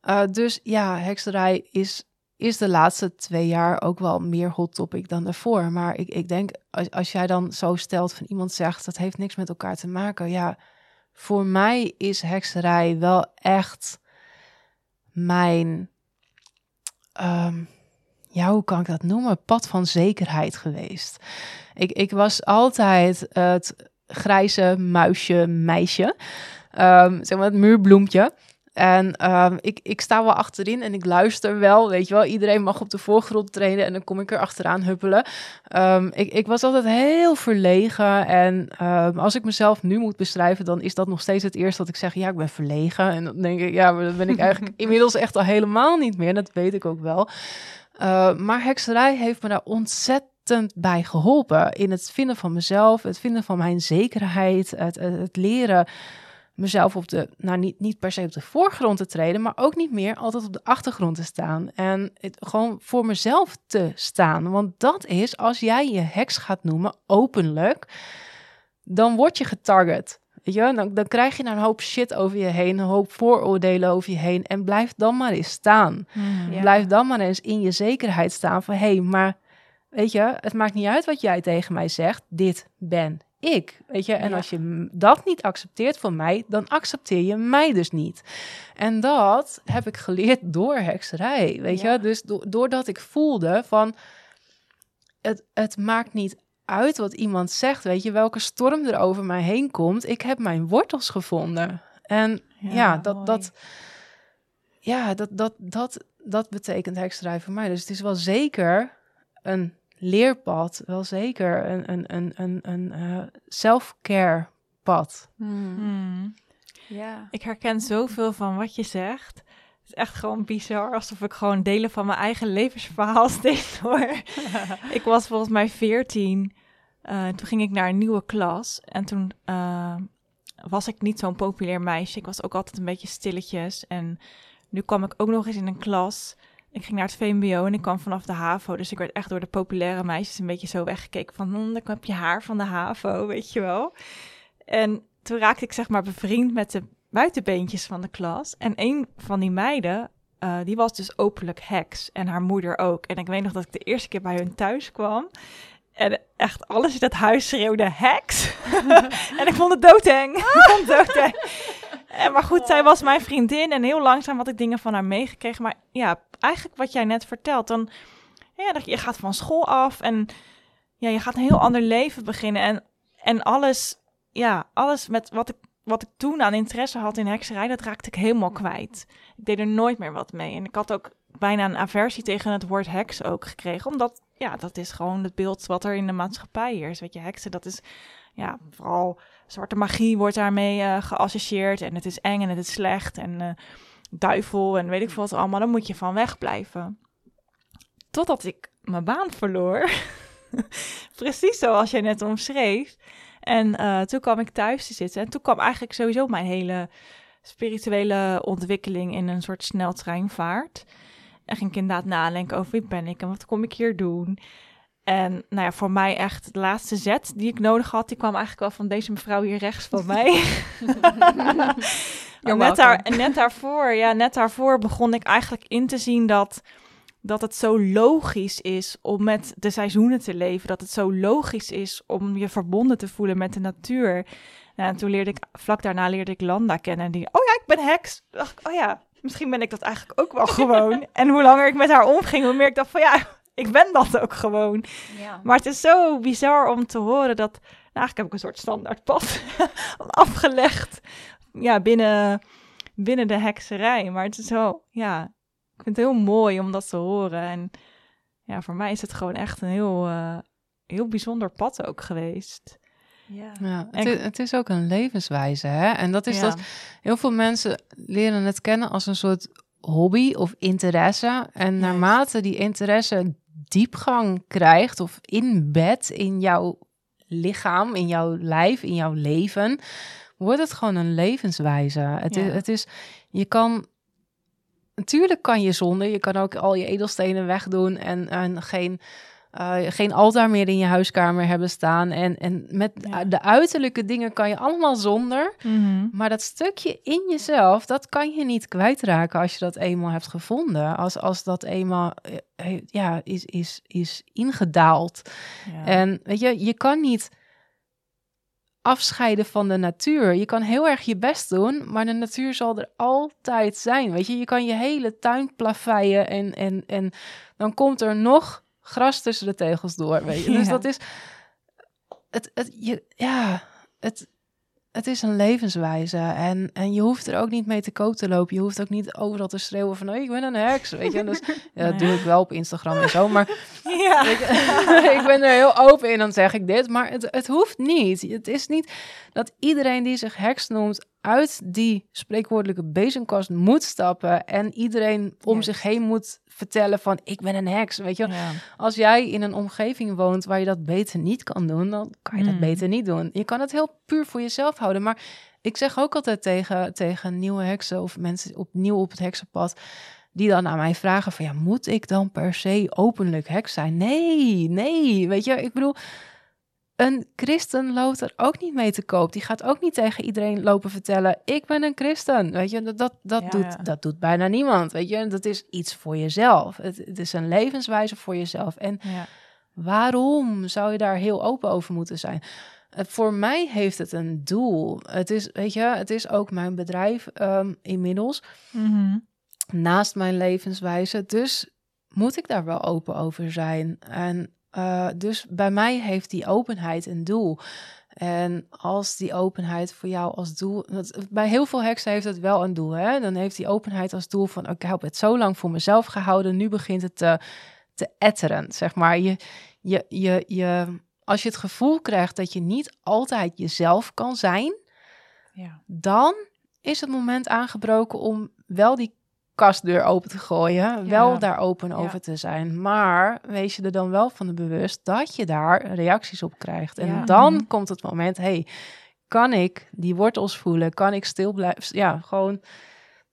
Uh, dus ja, hekserij is, is de laatste twee jaar ook wel meer hot topic dan daarvoor. Maar ik, ik denk, als, als jij dan zo stelt van iemand zegt... dat heeft niks met elkaar te maken. Ja, voor mij is hekserij wel echt mijn... Um, ja, hoe kan ik dat noemen? Pad van zekerheid geweest. Ik, ik was altijd het grijze muisje, meisje. Um, zeg maar het muurbloempje. En um, ik, ik sta wel achterin en ik luister wel, weet je wel. Iedereen mag op de voorgrond treden en dan kom ik er achteraan huppelen. Um, ik, ik was altijd heel verlegen en als ik mezelf nu moet beschrijven, dan is dat nog steeds het eerste dat ik zeg. Ja, ik ben verlegen. En dan denk ik, ja, maar dat ben ik eigenlijk inmiddels echt al helemaal niet meer. Dat weet ik ook wel. Uh, maar hekserij heeft me daar ontzettend bij geholpen. In het vinden van mezelf, het vinden van mijn zekerheid, het, het, het leren mezelf op de, nou niet, niet per se op de voorgrond te treden, maar ook niet meer altijd op de achtergrond te staan. En het, gewoon voor mezelf te staan. Want dat is, als jij je heks gaat noemen, openlijk, dan word je getarget. Weet je, dan, dan krijg je een hoop shit over je heen, een hoop vooroordelen over je heen. En blijf dan maar eens staan. Mm. Ja. Blijf dan maar eens in je zekerheid staan van hé, hey, maar weet je, het maakt niet uit wat jij tegen mij zegt. Dit ben ik. Weet je, en Ja. als je dat niet accepteert van mij, dan accepteer je mij dus niet. En dat heb ik geleerd door hekserij. Weet Ja. je, dus do doordat ik voelde van het, het maakt niet uit wat iemand zegt, weet je, welke storm er over mij heen komt. Ik heb mijn wortels gevonden. En ja, dat, mooi. dat, ja, dat, dat, dat, dat betekent hekserij voor mij. Dus het is wel zeker een leerpad, wel zeker een, een, een, een, een eh, self-care pad. Hmm. Mm. Ja. Ik herken zoveel van wat je zegt. Het is echt gewoon bizar, alsof ik gewoon delen van mijn eigen levensverhaal steeds hoor. ik was volgens mij 14. eh, toen ging ik naar een nieuwe klas. En toen eh, was ik niet zo'n populair meisje. Ik was ook altijd een beetje stilletjes. En nu kwam ik ook nog eens in een klas. Ik ging naar het VMBO en ik kwam vanaf de HAVO. Dus ik werd echt door de populaire meisjes een beetje zo weggekeken. Van, hm, dan heb je haar van de HAVO, weet je wel. En toen raakte ik zeg maar bevriend met de buitenbeentjes van de klas. En een van die meiden, eh, die was dus openlijk heks. En haar moeder ook. En ik weet nog dat ik de eerste keer bij hun thuis kwam. En echt alles in dat huis schreeuwde heks. en ik vond het doodeng. ik vond het doodeng. En, maar goed, zij was mijn vriendin. En heel langzaam had ik dingen van haar meegekregen. Maar ja, eigenlijk wat jij net vertelt. Dan, ja, dat je gaat van school af. En ja, je gaat een heel ander leven beginnen. En, en alles, ja, alles met wat ik wat ik toen aan interesse had in hekserij, dat raakte ik helemaal kwijt. Ik deed er nooit meer wat mee. En ik had ook bijna een aversie tegen het woord heks ook gekregen. Omdat, ja, dat is gewoon het beeld wat er in de maatschappij heerst. Weet je, heksen, dat is, ja, vooral zwarte magie wordt daarmee uh, geassocieerd. En het is eng en het is slecht. En uh, duivel en weet ik veel wat allemaal. Dan moet je van wegblijven. Totdat ik mijn baan verloor. Precies zoals jij net omschreef. En eh, toen kwam ik thuis te zitten. En toen kwam eigenlijk sowieso mijn hele spirituele ontwikkeling in een soort sneltreinvaart. En ging ik inderdaad nadenken over wie ben ik en wat kom ik hier doen. En nou ja, voor mij echt de laatste zet die ik nodig had, die kwam eigenlijk wel van deze mevrouw hier rechts van mij. net, daar, net daarvoor, ja, net daarvoor begon ik eigenlijk in te zien dat, dat het zo logisch is om met de seizoenen te leven. Dat het zo logisch is om je verbonden te voelen met de natuur. En toen leerde ik, vlak daarna leerde ik Landa kennen. En die, oh ja, ik ben heks. dacht ik, oh ja, misschien ben ik dat eigenlijk ook wel gewoon. en hoe langer ik met haar omging, hoe meer ik dacht van ja, ik ben dat ook gewoon. Ja. Maar het is zo bizar om te horen dat, nou, eigenlijk heb ik een soort standaardpad afgelegd. Ja, binnen, binnen de hekserij. Maar het is zo, ja, ik vind het heel mooi om dat te horen. En ja, voor mij is het gewoon echt een heel, uh, heel bijzonder pad ook geweest. Ja, ja het, is, het, is, ook een levenswijze. Hè? En dat is dat heel veel mensen leren het kennen als een soort hobby of interesse. En naarmate die interesse diepgang krijgt of inbed in jouw lichaam, in jouw lijf, in jouw leven, wordt het gewoon een levenswijze. Het, is, het is, je kan natuurlijk kan je zonder, je kan ook al je edelstenen wegdoen en, en geen uh, geen altaar meer in je huiskamer hebben staan. En, en met de uiterlijke dingen kan je allemaal zonder. Mhm. Maar dat stukje in jezelf, dat kan je niet kwijtraken als je dat eenmaal hebt gevonden. Als, als dat eenmaal uh, ja, is, is, is ingedaald. Ja. En weet je, je kan niet afscheiden van de natuur. Je kan heel erg je best doen, maar de natuur zal er altijd zijn. Weet je, je kan je hele tuin plaveien en, en, en dan komt er nog gras tussen de tegels door, weet je. Dus dat is... Het, het, je, ja, het, het is een levenswijze. En, en je hoeft er ook niet mee te koop te lopen. Je hoeft ook niet overal te schreeuwen van... Oh, ik ben een heks, weet je. Dus, ja, dat doe ik wel op Instagram en zo. Maar ja. ik ben er heel open in, dan zeg ik dit. Maar het, het hoeft niet. Het is niet dat iedereen die zich heks noemt uit die spreekwoordelijke bezemkast moet stappen en iedereen om zich heen moet vertellen van ik ben een heks, weet je. Als jij in een omgeving woont waar je dat beter niet kan doen, dan kan je dat hmm. beter niet doen. Je kan het heel puur voor jezelf houden, maar ik zeg ook altijd tegen, tegen nieuwe heksen of mensen opnieuw op het heksenpad die dan aan mij vragen van ja, moet ik dan per se openlijk heks zijn? Nee, nee, weet je, ik bedoel, een christen loopt er ook niet mee te koop. Die gaat ook niet tegen iedereen lopen vertellen: ik ben een christen. Weet je, dat, dat, doet, dat doet bijna niemand. Weet je, dat is iets voor jezelf. Het, het is een levenswijze voor jezelf. En ja. waarom zou je daar heel open over moeten zijn? voor mij heeft het een doel. Het is, weet je, het is ook mijn bedrijf um, inmiddels. Mhm. Naast mijn levenswijze. Dus moet ik daar wel open over zijn. En uh, dus bij mij heeft die openheid een doel. En als die openheid voor jou als doel. Bij heel veel heksen heeft het wel een doel. Hè? Dan heeft die openheid als doel van: ik heb het zo lang voor mezelf gehouden. Nu begint het te, te etteren. Zeg maar. Je, je, je, je, als je het gevoel krijgt dat je niet altijd jezelf kan zijn, ja. dan is het moment aangebroken om wel die kastdeur open te gooien. Wel daar open over te zijn. Maar wees je er dan wel van de bewust dat je daar reacties op krijgt. En dan mhm. komt het moment, hey, kan ik die wortels voelen? Kan ik stil blijven? Ja, gewoon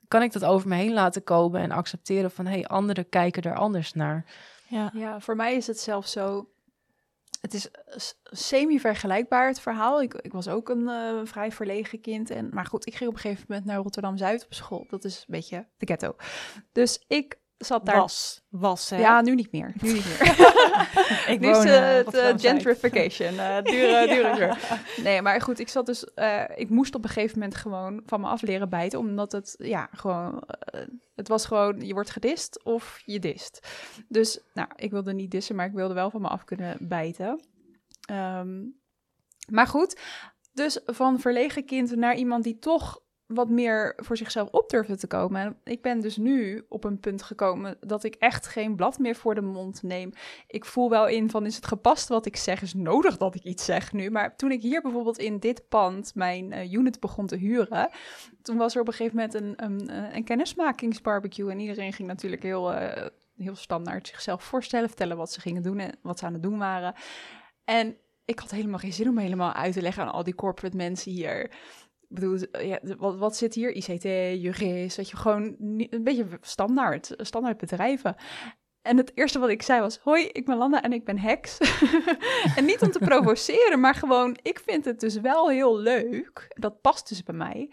kan ik dat over me heen laten komen en accepteren van, hey, anderen kijken er anders naar. Ja. ja, voor mij is het zelfs zo het is semi-vergelijkbaar, het verhaal. Ik, ik was ook een uh, vrij verlegen kind. En, maar goed, ik ging op een gegeven moment naar Rotterdam-Zuid op school. Dat is een beetje de ghetto. Dus ik zat daar... Was, was hè? Ja, nu niet meer. Nu niet meer. ik nu is het uh, gentrification. Uh, dure, dure, Nee, maar goed, ik zat dus... ik moest op een gegeven moment gewoon van me af leren bijten. Omdat het, ja, gewoon... het was gewoon, je wordt gedist of je dist. Dus, nou, ik wilde niet dissen, maar ik wilde wel van me af kunnen bijten. Um, maar goed, dus van verlegen kind naar iemand die toch wat meer voor zichzelf op durfde te komen. En ik ben dus nu op een punt gekomen dat ik echt geen blad meer voor de mond neem. Ik voel wel in van is het gepast wat ik zeg, is nodig dat ik iets zeg nu. Maar toen ik hier bijvoorbeeld in dit pand mijn uh, unit begon te huren, toen was er op een gegeven moment een, een, eh, kennismakingsbarbecue en iedereen ging natuurlijk heel, uh, heel standaard zichzelf voorstellen, vertellen wat ze gingen doen en wat ze aan het doen waren. En ik had helemaal geen zin om helemaal uit te leggen aan al die corporate mensen hier. Ik bedoel, ja, wat, wat zit hier? ICT, jurist, weet je, gewoon niet, een beetje standaard, standaard bedrijven. En het eerste wat ik zei was: Hoi, ik ben Landa en ik ben heks. en niet om te provoceren, maar gewoon, ik vind het dus wel heel leuk. Dat past dus bij mij.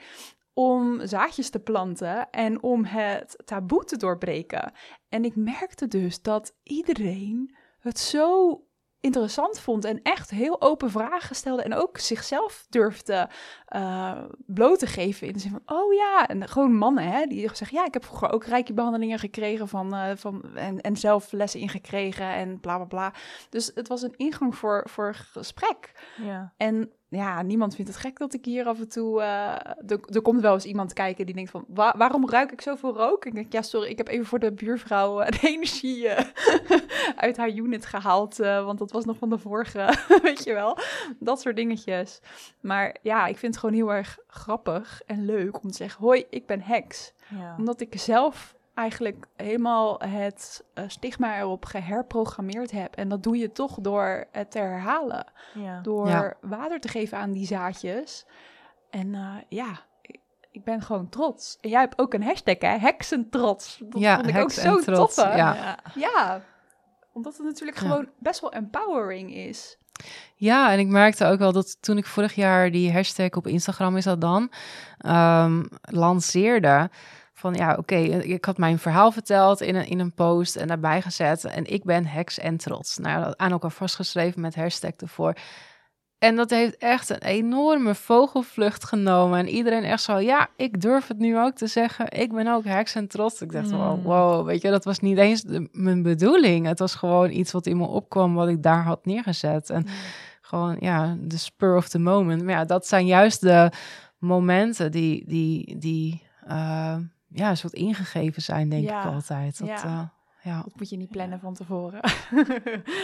Om zaadjes te planten en om het taboe te doorbreken. En ik merkte dus dat iedereen het zo interessant vond en echt heel open vragen stelde en ook zichzelf durfde uh, bloot te geven in de zin van, oh ja, en gewoon mannen hè, die zeggen, ja, ik heb vroeger ook rijke behandelingen gekregen van, uh, van en, en zelf lessen ingekregen en bla bla bla. Dus het was een ingang voor, voor gesprek. Ja. En ja, niemand vindt het gek dat ik hier af en toe. Uh, er, komt wel eens iemand kijken die denkt van waarom ruik ik zoveel rook? En ik denk, ja, sorry, ik heb even voor de buurvrouw uh, de energie uh, uit haar unit gehaald. want dat was nog van de vorige, weet je wel. Dat soort dingetjes. Maar ja, ik vind het gewoon heel erg grappig en leuk om te zeggen: Hoi, ik ben heks. Ja. Omdat ik zelf eigenlijk helemaal het uh, stigma erop geherprogrammeerd heb. En dat doe je toch door het te herhalen. Ja. Door Ja. water te geven aan die zaadjes. En eh, ja, ik, ik ben gewoon trots. En jij hebt ook een hashtag, hè? Heksentrots. Dat Ja, vond ik ook zo trots, tof. ja. Ja. ja, omdat het natuurlijk Ja. gewoon best wel empowering is. Ja, en ik merkte ook wel dat toen ik vorig jaar die hashtag op Instagram is dat dan ehm, lanceerde. Van ja, oké, ik had mijn verhaal verteld in een, in een post en daarbij gezet. En ik ben heks en trots. Nou, dat aan elkaar vastgeschreven met hashtag ervoor. En dat heeft echt een enorme vogelvlucht genomen. En iedereen echt zo, ja, ik durf het nu ook te zeggen. Ik ben ook heks en trots. Ik dacht, wow, wow, weet je, dat was niet eens de- mijn bedoeling. Het was gewoon iets wat in me opkwam, wat ik daar had neergezet. En gewoon, ja, de spur of the moment. Maar ja, dat zijn juist de momenten die, die, die eh, ja, een soort ingegeven zijn, denk Ja, ik altijd. Dat, ja. ja. ja, Dat moet je niet plannen van tevoren.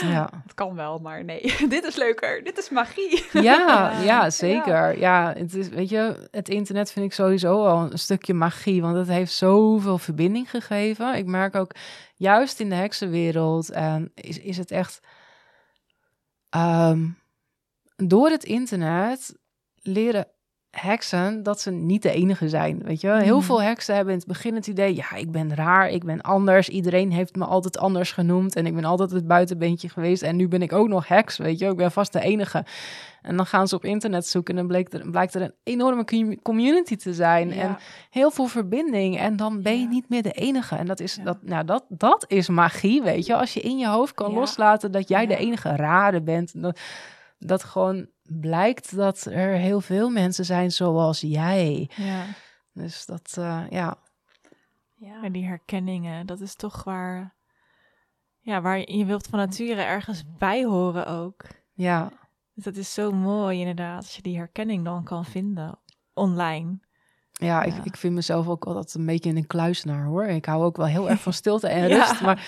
ja. Het kan wel, maar nee. dit is leuker. Dit is magie. Ja, ja, zeker. Ja, het is, weet je, het internet vind ik sowieso al een stukje magie, want het heeft zoveel verbinding gegeven. Ik merk ook, juist in de heksenwereld, en is, is het echt, ehm, door het internet leren heksen dat ze niet de enige zijn, weet je. Heel Mhm. veel heksen hebben in het begin het idee, ja, ik ben raar, ik ben anders. Iedereen heeft me altijd anders genoemd en ik ben altijd het buitenbeentje geweest en nu ben ik ook nog heks, weet je. Ik ben vast de enige. En dan gaan ze op internet zoeken en dan blijkt er, blijkt er een enorme com- community te zijn en heel veel verbinding. En dan ben je Ja. niet meer de enige. En dat is, Ja. dat, nou, dat, dat is magie, weet je. Als je in je hoofd kan loslaten dat jij de enige rare bent. Dat, dat gewoon blijkt dat er heel veel mensen zijn zoals jij. Ja. Dus dat, eh, ja. Ja. En die herkenningen, dat is toch waar, ja, waar je, je wilt van nature ergens bij horen ook. Ja, Dus dat is zo mooi inderdaad, als je die herkenning dan kan vinden online. ja, Ik, Ja. ik vind mezelf ook altijd een beetje een kluisenaar, hoor. Ik hou ook wel heel erg van stilte en Ja. rust. Maar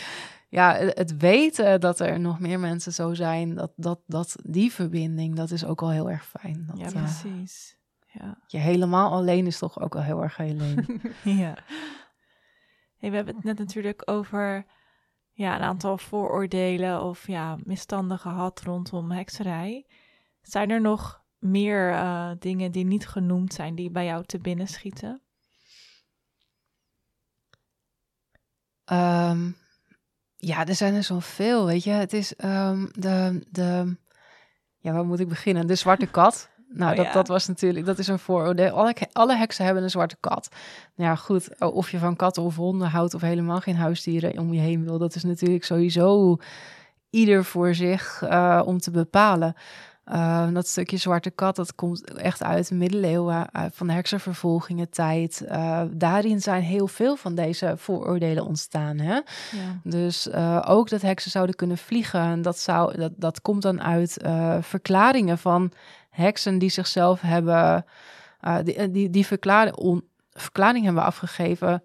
ja, het weten dat er nog meer mensen zo zijn, dat, dat, dat die verbinding, dat is ook wel heel erg fijn. Dat, Ja, eh, precies. Ja. je helemaal alleen is toch ook wel heel erg alleen. ja. Hey, we hebben het net natuurlijk over ja, een aantal vooroordelen of ja, misstanden gehad rondom hekserij. Zijn er nog meer eh, dingen die niet genoemd zijn die bij jou te binnen schieten? Ehm, ja, er zijn er zoveel, weet je. Het is ehm, de, de, ja, waar moet ik beginnen? De zwarte kat. Nou, Oh, dat, ja. dat was natuurlijk, dat is een vooroordeel. Alle, alle heksen hebben een zwarte kat. Nou ja, goed, of je van katten of honden houdt of helemaal geen huisdieren om je heen wil, dat is natuurlijk sowieso ieder voor zich eh, om te bepalen. Eh, dat stukje zwarte kat, dat komt echt uit de middeleeuwen, uit van de heksenvervolgingen tijd. Eh, daarin zijn heel veel van deze vooroordelen ontstaan. Hè? Ja. Dus eh, ook dat heksen zouden kunnen vliegen. En dat, zou, dat, dat komt dan uit eh, verklaringen van heksen die zichzelf hebben, eh, die, die, die verklaring, on, verklaring hebben afgegeven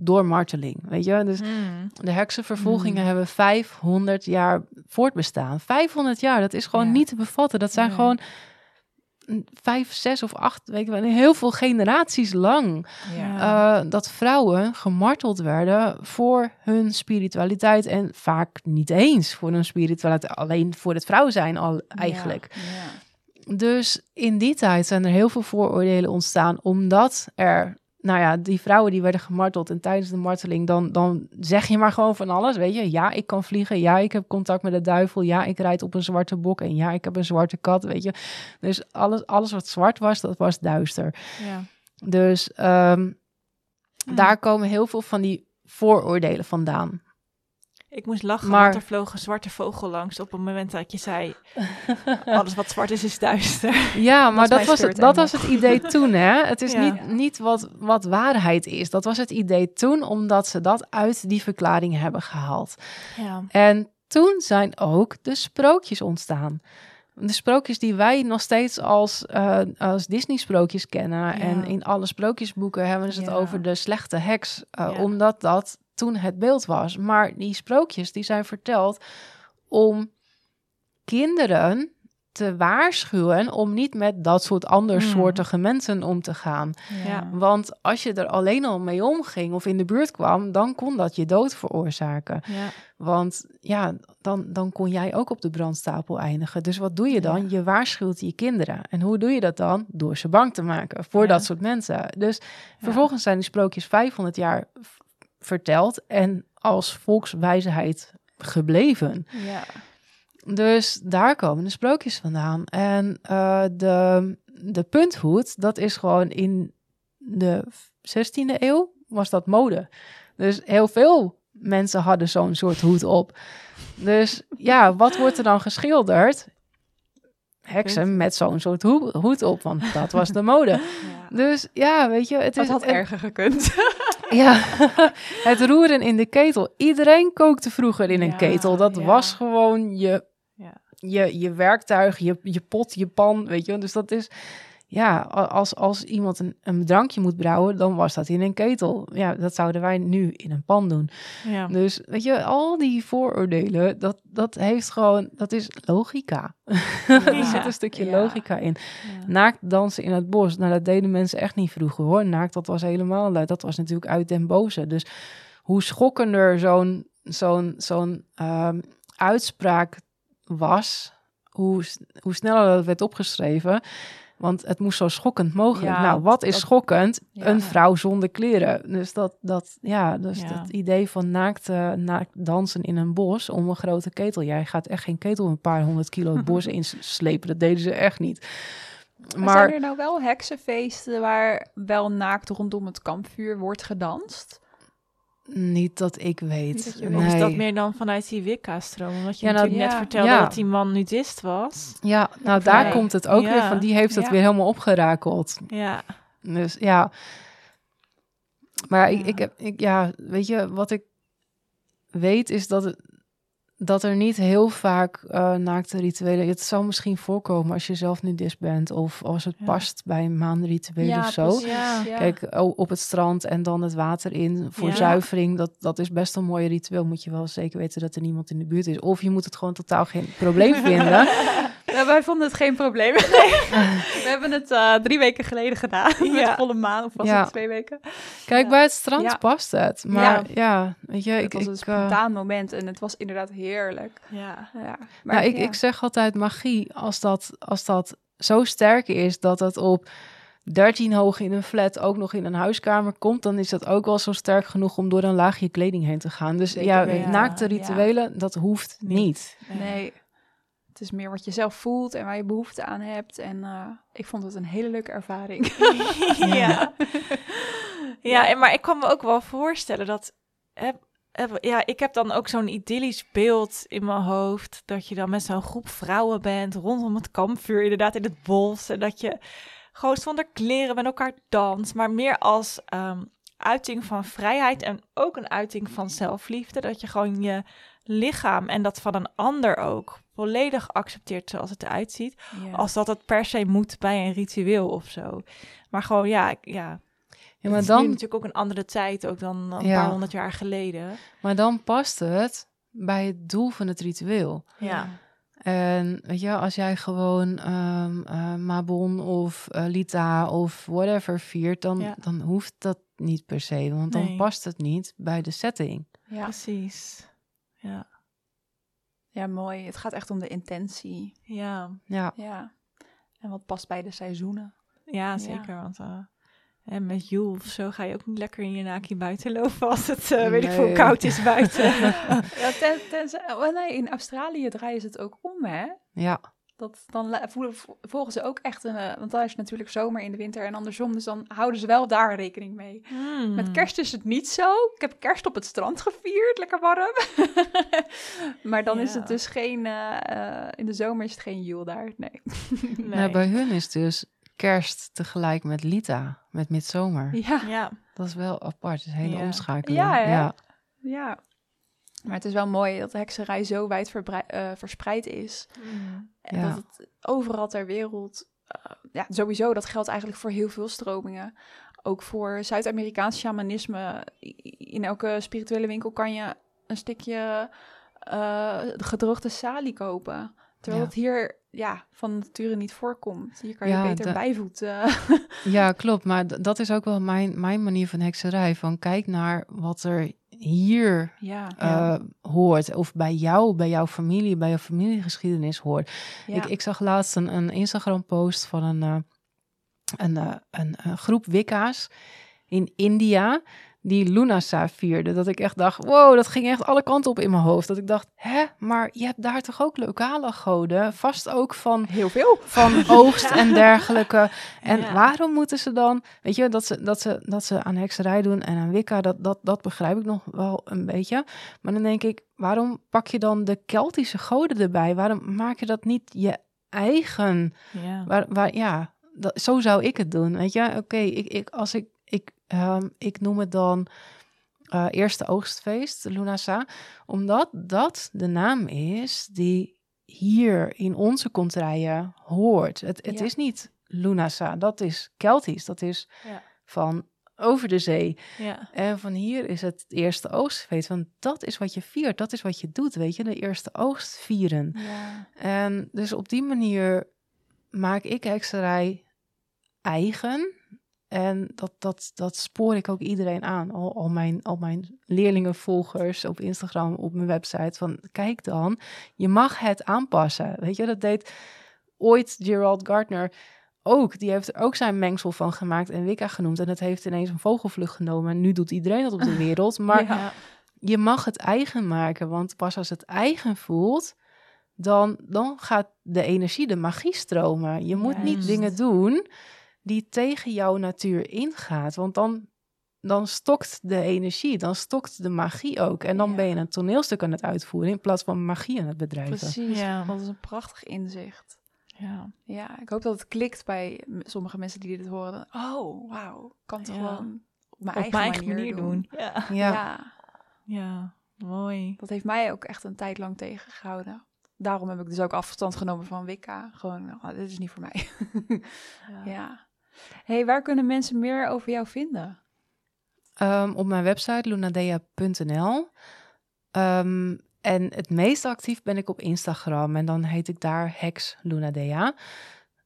door marteling. Weet je, dus Hmm. de heksenvervolgingen Mm. hebben 500 jaar voortbestaan. 500 jaar, dat is gewoon Ja. niet te bevatten. Dat zijn Nee. gewoon vijf, zes of acht weken, heel veel generaties lang, Ja. eh, dat vrouwen gemarteld werden voor hun spiritualiteit. En vaak niet eens voor hun spiritualiteit, alleen voor het vrouw zijn al eigenlijk. Ja. Dus in die tijd zijn er heel veel vooroordelen ontstaan, omdat er, nou ja, die vrouwen die werden gemarteld en tijdens de marteling, dan, dan zeg je maar gewoon van alles, weet je. Ja, ik kan vliegen, ja, ik heb contact met de duivel, ja, ik rijd op een zwarte bok en ja, ik heb een zwarte kat, weet je. Dus alles, alles wat zwart was, dat was duister. ja. Dus ehm, daar komen heel veel van die vooroordelen vandaan. Ik moest lachen, Maar- want er vloog een zwarte vogel langs op het moment dat je zei... alles wat zwart is, is duister. Ja, maar dat, was, het, dat was het idee toen, hè? Het is Ja. niet, niet wat, wat waarheid is. Dat was het idee toen, omdat ze dat uit die verklaring hebben gehaald. Ja. En toen zijn ook de sprookjes ontstaan. De sprookjes die wij nog steeds als, eh, als Disney-sprookjes kennen. En in alle sprookjesboeken hebben ze het over de slechte heks. eh. Omdat dat toen het beeld was. Maar die sprookjes die zijn verteld om kinderen te waarschuwen om niet met dat soort andersoortige mensen om te gaan. Ja. Want als je er alleen al mee omging of in de buurt kwam, dan kon dat je dood veroorzaken. Ja. Want ja, dan, dan kon jij ook op de brandstapel eindigen. Dus wat doe je dan? Ja. Je waarschuwt je kinderen. En hoe doe je dat dan? Door ze bang te maken voor Ja. dat soort mensen. Dus vervolgens zijn die sprookjes 500 jaar verteld en als volkswijsheid gebleven. Ja. Dus daar komen de sprookjes vandaan. En eh, de, de punthoed, dat is gewoon in de 16e eeuw, was dat mode. Dus heel veel mensen hadden zo'n soort hoed op. Dus ja, wat wordt er dan geschilderd? Heksen met zo'n soort hoe- hoed op, want dat was de mode. Ja. Dus ja, weet je, het Het is had erger gekund. Ja, het roeren in de ketel. Iedereen kookte vroeger in een Ja, ketel. Dat ja. was gewoon je, Ja. je, je werktuig, je, je pot, je pan, weet je. wel. Dus dat is, ja, als, als iemand een, een drankje moet brouwen, dan was dat in een ketel. Ja, dat zouden wij nu in een pan doen. Ja. Dus weet je, al die vooroordelen, dat, dat heeft gewoon, dat is logica. er zit een stukje Ja. logica in. Naakt dansen in het bos. Nou, dat deden mensen echt niet vroeger hoor. Naakt, dat was helemaal, dat was natuurlijk uit den boze. Dus hoe schokkender zo'n zo'n zo'n ehm, uitspraak was, hoe, hoe sneller dat werd opgeschreven. Want het moest zo schokkend mogelijk. Ja, nou, wat is dat- schokkend? Ja. Een vrouw zonder kleren. Dus dat, dat ja, dus Ja. dat idee van naakt, naakt dansen in een bos om een grote ketel. Jij gaat echt geen ketel een paar honderd kilo het bos inslepen. Dat deden ze echt niet. Maar Maar zijn er nou wel heksenfeesten waar wel naakt rondom het kampvuur wordt gedanst? Niet dat ik weet. Dat nee. is dat meer dan vanuit die Wicca-stroom? Omdat je Ja, nou, natuurlijk net ja. vertelde Ja. dat die man nudist was. Ja, nou daar Nee. komt het ook Ja. weer van. Die heeft het Ja. weer helemaal opgerakeld. Ja. Dus ja. Maar ik, ik heb, ik, ja, weet je, wat ik weet is dat, het, dat er niet heel vaak eh naakte rituelen... Het zal misschien voorkomen als je zelf nudist bent... of als het Ja. past bij een maanritueel of zo. precies, Ja. ja. Kijk, op het strand en dan het water in voor Ja. zuivering. Dat, dat is best een mooi ritueel. Moet je wel zeker weten dat er niemand in de buurt is. Of je moet het gewoon totaal geen probleem vinden. Ja, wij vonden het geen probleem. We hebben het eh, drie weken geleden gedaan. Met Ja. volle maan, of was Ja. het twee weken? Kijk, bij het strand past het. Maar ja, weet je, het ik, was een ik, eh, spontaan moment en het was inderdaad heerlijk. Ja. Ja, nou, ik, ja. ik zeg altijd magie. Als dat, als dat zo sterk is dat het op 13 hoog in een flat ook nog in een huiskamer komt, dan is dat ook wel zo sterk genoeg om door een laagje kleding heen te gaan. Dus Zeker ja, naakte Ja. rituelen, dat hoeft niet. Nee, het is meer wat je zelf voelt en waar je behoefte aan hebt. En eh, ik vond het een hele leuke ervaring. ja. ja, en maar ik kan me ook wel voorstellen dat... Heb, heb- ja, ik heb dan ook zo'n idyllisch beeld in mijn hoofd... dat je dan met zo'n groep vrouwen bent... rondom het kampvuur, inderdaad in het bos... en dat je gewoon zonder kleren met elkaar danst... maar meer als ehm, uiting van vrijheid... en ook een uiting van zelfliefde. Dat je gewoon je lichaam en dat van een ander ook... volledig accepteert zoals het eruit ziet als dat het per se moet bij een ritueel of zo. Maar gewoon, ja, ik- ja. Ja, het maar nu dan, natuurlijk ook een andere tijd, ook dan een Ja. paar honderd jaar geleden. maar dan past het bij het doel van het ritueel. Ja. En weet je, als jij gewoon ehm, eh, Mabon of eh, Lita of whatever viert, dan, Ja. dan hoeft dat niet per se, want dan past het niet bij de setting. Ja. Precies. Ja. ja, mooi. Het gaat echt om de intentie. Ja. Ja, Ja. En wat past bij de seizoenen. Ja, zeker. Want eh, en met Joel of zo ga je ook niet lekker in je naakje buiten lopen als het, eh, weet ik veel, koud is buiten. Ja, ten, tenzij- oh nee, in Australië draaien ze het ook om, hè? ja, Dat, dan voelen- vo- volgen ze ook echt een... eh, want daar is het natuurlijk zomer in de winter en andersom. Dus dan houden ze wel daar rekening mee. Hmm. Met kerst is het niet zo. Ik heb kerst op het strand gevierd, lekker warm. maar dan is het dus geen... eh, eh, in de zomer is het geen Yule daar, nee. Nee. Nou, bij hun is dus kerst tegelijk met Lita, met midzomer. Ja, Ja. Dat is wel apart, het is een hele Ja. omschakeling. Ja, ja. ja. Maar het is wel mooi dat de hekserij zo wijd eh, verspreid is. En Ja. dat het overal ter wereld, eh, ja, sowieso, dat geldt eigenlijk voor heel veel stromingen. Ook voor Zuid-Amerikaans shamanisme. In elke spirituele winkel kan je een stukje eh, gedroogde salie kopen. Terwijl Ja. het hier ja, van nature niet voorkomt. Hier kan je Ja, beter bijvoeten. Ja, klopt. Maar dat is ook wel mijn, mijn manier van hekserij. Van kijk naar wat er hier ja, eh, hoort. Of bij jou, bij jouw familie, bij jouw familiegeschiedenis hoort. ja. Ik, ik zag laatst een, een Instagram-post van een, eh, een, eh, een, een groep Wicca's in India die Lunasa vierde. Dat ik echt dacht, wow, dat ging echt alle kanten op in mijn hoofd. Dat ik dacht, hè, maar je hebt daar toch ook lokale goden? Vast ook van heel veel. van oogst en dergelijke. En Ja. waarom moeten ze dan, weet je, dat ze, dat ze, dat ze aan hekserij doen en aan Wicca, dat, dat, dat begrijp ik nog wel een beetje. Maar dan denk ik, waarom pak je dan de Keltische goden erbij? Waarom maak je dat niet je eigen? Ja. Waar, waar, ja, dat, zo zou ik het doen, weet je. Oké, ik, ik, als ik, ik, ehm, ik noem het dan eh, eerste oogstfeest, Lunasa, omdat dat de naam is die hier in onze contraien hoort. Het, het Ja. is niet Lunasa, dat is Keltisch, dat is Ja. van over de zee. Ja. En van hier is het eerste oogstfeest, want dat is wat je viert, dat is wat je doet, weet je, de eerste oogst vieren. Ja. En dus op die manier maak ik hekserij eigen. En dat, dat, dat spoor ik ook iedereen aan. Al, al, mijn, al mijn leerlingen, volgers op Instagram, op mijn website. Van kijk dan, je mag het aanpassen. Weet je, dat deed ooit Gerald Gardner ook. Die heeft er ook zijn mengsel van gemaakt en Wicca genoemd. En het heeft ineens een vogelvlucht genomen. En nu doet iedereen dat op de wereld. Maar Ja. je mag het eigen maken, want pas als het eigen voelt, dan, dan gaat de energie, de magie stromen. Je moet niet dingen doen die tegen jouw natuur ingaat, want dan, dan stokt de energie, dan stokt de magie ook. En dan Ja. ben je een toneelstuk aan het uitvoeren in plaats van magie aan het bedrijven. Precies. Ja. Dat is een prachtig inzicht. Ja. Ja, ik hoop dat het klikt bij sommige mensen die dit horen. Dan, Oh, wauw. Ik kan het Ja. gewoon op mijn Op eigen, mijn eigen manier, doen. Ja. Ja, Ja. Ja. Mooi. dat heeft mij ook echt een tijd lang tegengehouden. Daarom heb ik dus ook afstand genomen van Wicca. Gewoon, oh, dit is niet voor mij. ja. Hey, waar kunnen mensen meer over jou vinden? Ehm, op mijn website lunadea.nl. Ehm, en het meest actief ben ik op Instagram en dan heet ik daar Hex Lunadea.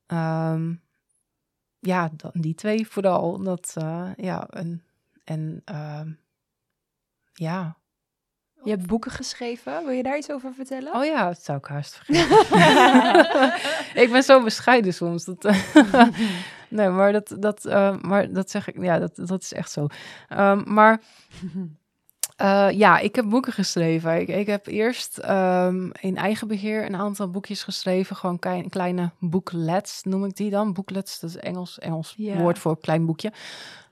Ehm, ja, die twee vooral. Dat, eh, ja, en, en ja. Je hebt boeken geschreven. Wil je daar iets over vertellen? Oh ja, dat zou ik haast vergeten. ik ben zo bescheiden soms. Dat, nee, maar dat, dat, eh, maar dat zeg ik, ja, dat, dat is echt zo. Ehm, maar eh, ja, ik heb boeken geschreven. Ik, ik heb eerst ehm, in eigen beheer een aantal boekjes geschreven. Gewoon klein, kleine booklets noem ik die dan. Booklets, dat is Engels, Engels woord voor klein boekje.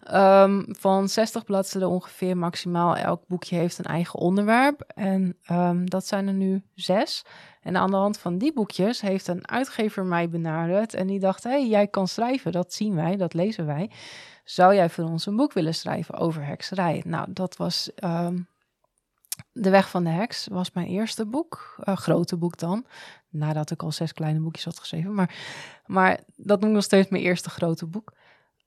Ehm, van 60 bladzijden ongeveer maximaal. Elk boekje heeft een eigen onderwerp. En ehm, dat zijn er nu zes. En aan de hand van die boekjes heeft een uitgever mij benaderd. En die dacht, hé, hey, jij kan schrijven. Dat zien wij, dat lezen wij. Zou jij voor ons een boek willen schrijven over hekserij? Nou, dat was ehm, De Weg van de Heks. was mijn eerste boek. Een grote boek dan. Nadat ik al zes kleine boekjes had geschreven. Maar, maar dat noem ik nog steeds mijn eerste grote boek.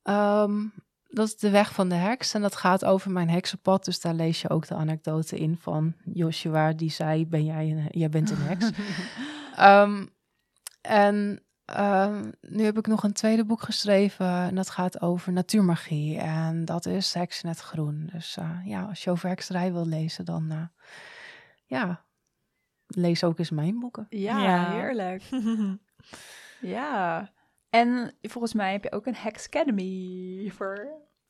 Ehm, dat is De Weg van de Heks. En dat gaat over mijn heksenpad. Dus daar lees je ook de anekdote in van Joshua. Die zei, ben jij, een, jij bent een heks. Ehm, en ehm, nu heb ik nog een tweede boek geschreven en dat gaat over natuurmagie. En dat is in het Groen. Dus eh, ja, als je over hekserij wil lezen, dan eh, ja, lees ook eens mijn boeken. Ja, Ja. heerlijk. Ja. En volgens mij heb je ook een Hex Academy voor...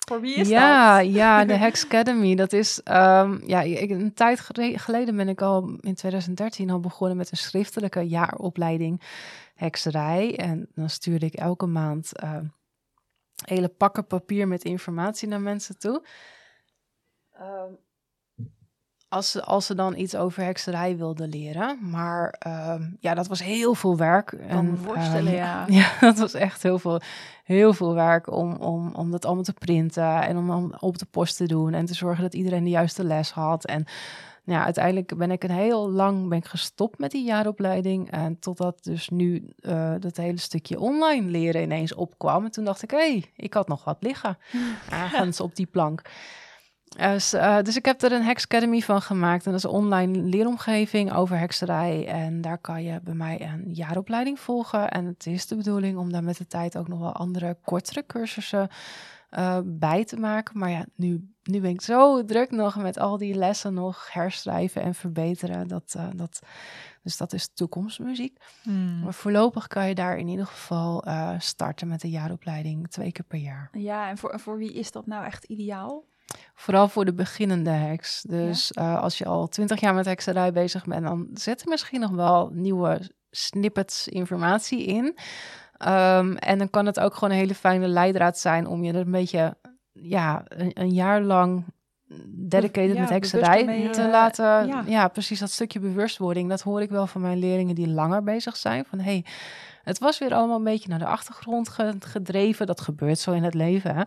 Voor wie is ja, dat? ja, de Hex Academy. Dat is, ehm, ja, ik, een tijd geleden ben ik al in 2013 al begonnen met een schriftelijke jaaropleiding hekserij. En dan stuurde ik elke maand ehm, hele pakken papier met informatie naar mensen toe. Ehm, als, ze, als ze dan iets over hekserij wilden leren. Maar ehm, ja, dat was heel veel werk. Dan worstelen, ehm, ja. ja, dat was echt heel veel, heel veel werk om, om, om dat allemaal te printen en om, om op de post te doen en te zorgen dat iedereen de juiste les had. En nou ja, uiteindelijk ben ik een heel lang ben ik gestopt met die jaaropleiding. En totdat dus nu eh, dat hele stukje online leren ineens opkwam. En toen dacht ik, hé, hey, ik had nog wat liggen. Ergens op die plank. Dus, eh, dus ik heb er een Hex Academy van gemaakt. En dat is een online leeromgeving over hekserij. En daar kan je bij mij een jaaropleiding volgen. En het is de bedoeling om daar met de tijd ook nog wel andere kortere cursussen eh, bij te maken. Maar ja, nu, nu ben ik zo druk nog met al die lessen nog herschrijven en verbeteren. Dat, eh, dat, dus dat is toekomstmuziek. Hmm. Maar voorlopig kan je daar in ieder geval eh, starten met de jaaropleiding twee keer per jaar. Ja, en voor, voor wie is dat nou echt ideaal? Vooral voor de beginnende heks. Dus als je al twintig jaar met hekserij bezig bent, dan zet er misschien nog wel nieuwe snippets informatie in. Ehm, en dan kan het ook gewoon een hele fijne leidraad zijn om je er een beetje, ja, een, een jaar lang dedicated Ja, met hekserij te eh, laten. ja. Ja. precies dat stukje bewustwording. Dat hoor ik wel van mijn leerlingen die langer bezig zijn. Van hey, het was weer allemaal een beetje naar de achtergrond ge- gedreven. Dat gebeurt zo in het leven. Hè?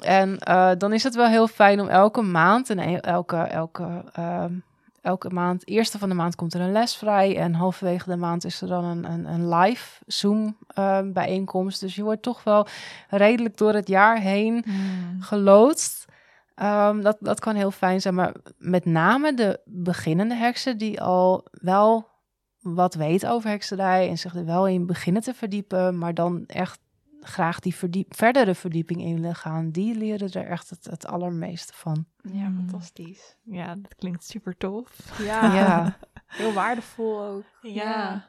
En eh, dan is het wel heel fijn om elke maand en e- elke, elke, ehm, elke maand, eerste van de maand komt er een les vrij. En halverwege de maand is er dan een, een, een live Zoom ehm, bijeenkomst. Dus je wordt toch wel redelijk door het jaar heen Hmm. geloodst. Ehm, dat, dat kan heel fijn zijn. Maar met name de beginnende heksen die al wel wat weten over hekserij en zich er wel in beginnen te verdiepen, maar dan echt graag die verdiep, verdere verdieping in willen gaan, die leren er echt het, het allermeeste van. Ja, Hmm. fantastisch. Ja, dat klinkt super tof. Ja, Ja, heel waardevol ook. Ja.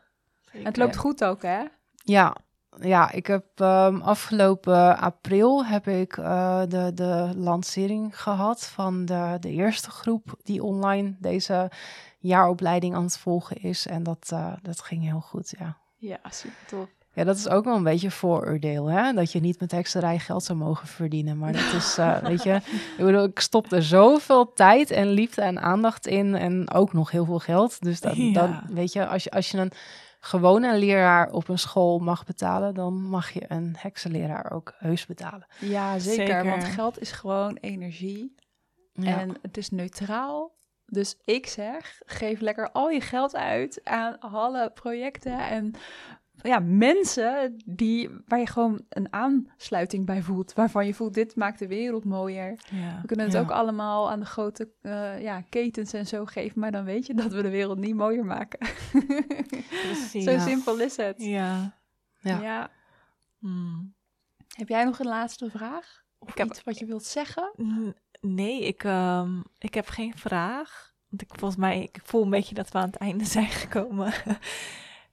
En het loopt goed ook, hè? ja. Ja, ik heb ehm, afgelopen april heb ik eh, de, de lancering gehad van de, de eerste groep die online deze jaaropleiding aan het volgen is. En dat, eh, dat ging heel goed, ja. Ja, super tof. Ja, dat is ook wel een beetje een vooroordeel, hè? Dat je niet met hekserij geld zou mogen verdienen. Maar dat is, eh, weet je, ik bedoel, ik stop er zoveel tijd en liefde en aandacht in en ook nog heel veel geld. Dus dan, Ja. dan weet je, als je, als je een gewone leraar op een school mag betalen, dan mag je een heksenleraar ook heus betalen. Ja, zeker, Zeker. Want geld is gewoon energie. Ja. En het is neutraal. Dus ik zeg, geef lekker al je geld uit aan alle projecten en ja, mensen die, waar je gewoon een aansluiting bij voelt. Waarvan je voelt, dit maakt de wereld mooier. Ja. We kunnen het Ja. ook allemaal aan de grote eh, ja, ketens en zo geven. Maar dan weet je dat we de wereld niet mooier maken. Precies. zo simpel is het. Ja. Ja. ja. Hmm. Heb jij nog een laatste vraag? Of Ik heb- iets wat je wilt zeggen? Nee, ik, ehm, ik heb geen vraag. Want ik, volgens mij, ik voel een beetje dat we aan het einde zijn gekomen.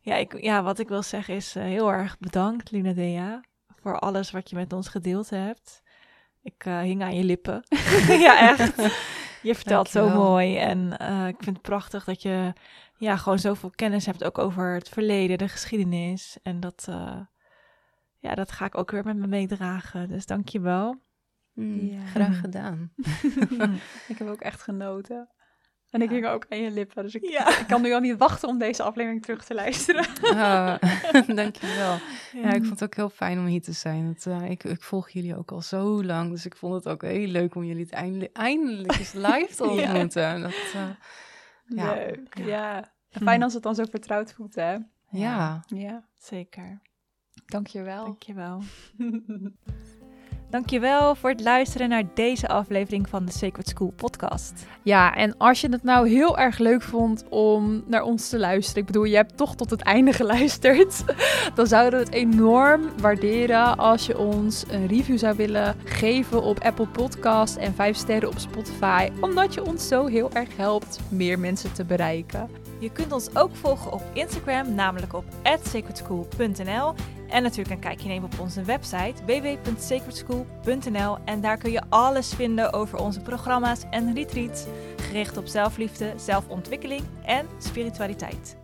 ja, ik, ja, wat ik wil zeggen is eh, heel erg bedankt, Lina Dea, voor alles wat je met ons gedeeld hebt. Ik eh, hing aan je lippen. ja, echt. Je vertelt zo mooi. En eh, ik vind het prachtig dat je ja, gewoon zoveel kennis hebt ook over het verleden, de geschiedenis. En dat, eh, ja, dat ga ik ook weer met me meedragen. Dus dank je wel. Mm, Ja. Graag gedaan. Ik heb ook echt genoten. En ik hing ook aan je lippen. Dus ik, Ja. ik kan nu al niet wachten om deze aflevering terug te luisteren. Ah, dankjewel. Ja, ik vond het ook heel fijn om hier te zijn. Het, eh, ik, ik volg jullie ook al zo lang, dus ik vond het ook heel leuk om jullie het eindelijk, eindelijk eens live te Ja. ontmoeten. Dat, eh, Ja. Leuk, Ja. ja. En Fijn als het dan zo vertrouwd voelt, hè? ja. Ja, Zeker. dankjewel. Dankjewel. Dankjewel voor het luisteren naar deze aflevering van de Sacred School podcast. Ja, en als je het nou heel erg leuk vond om naar ons te luisteren, ik bedoel, je hebt toch tot het einde geluisterd, dan zouden we het enorm waarderen als je ons een review zou willen geven op Apple Podcast en 5 sterren op Spotify, omdat je ons zo heel erg helpt meer mensen te bereiken. Je kunt ons ook volgen op Instagram, namelijk op sacredschool.nl. En natuurlijk een kijkje nemen op onze website www.sacredschool.nl. En daar kun je alles vinden over onze programma's en retreats, gericht op zelfliefde, zelfontwikkeling en spiritualiteit.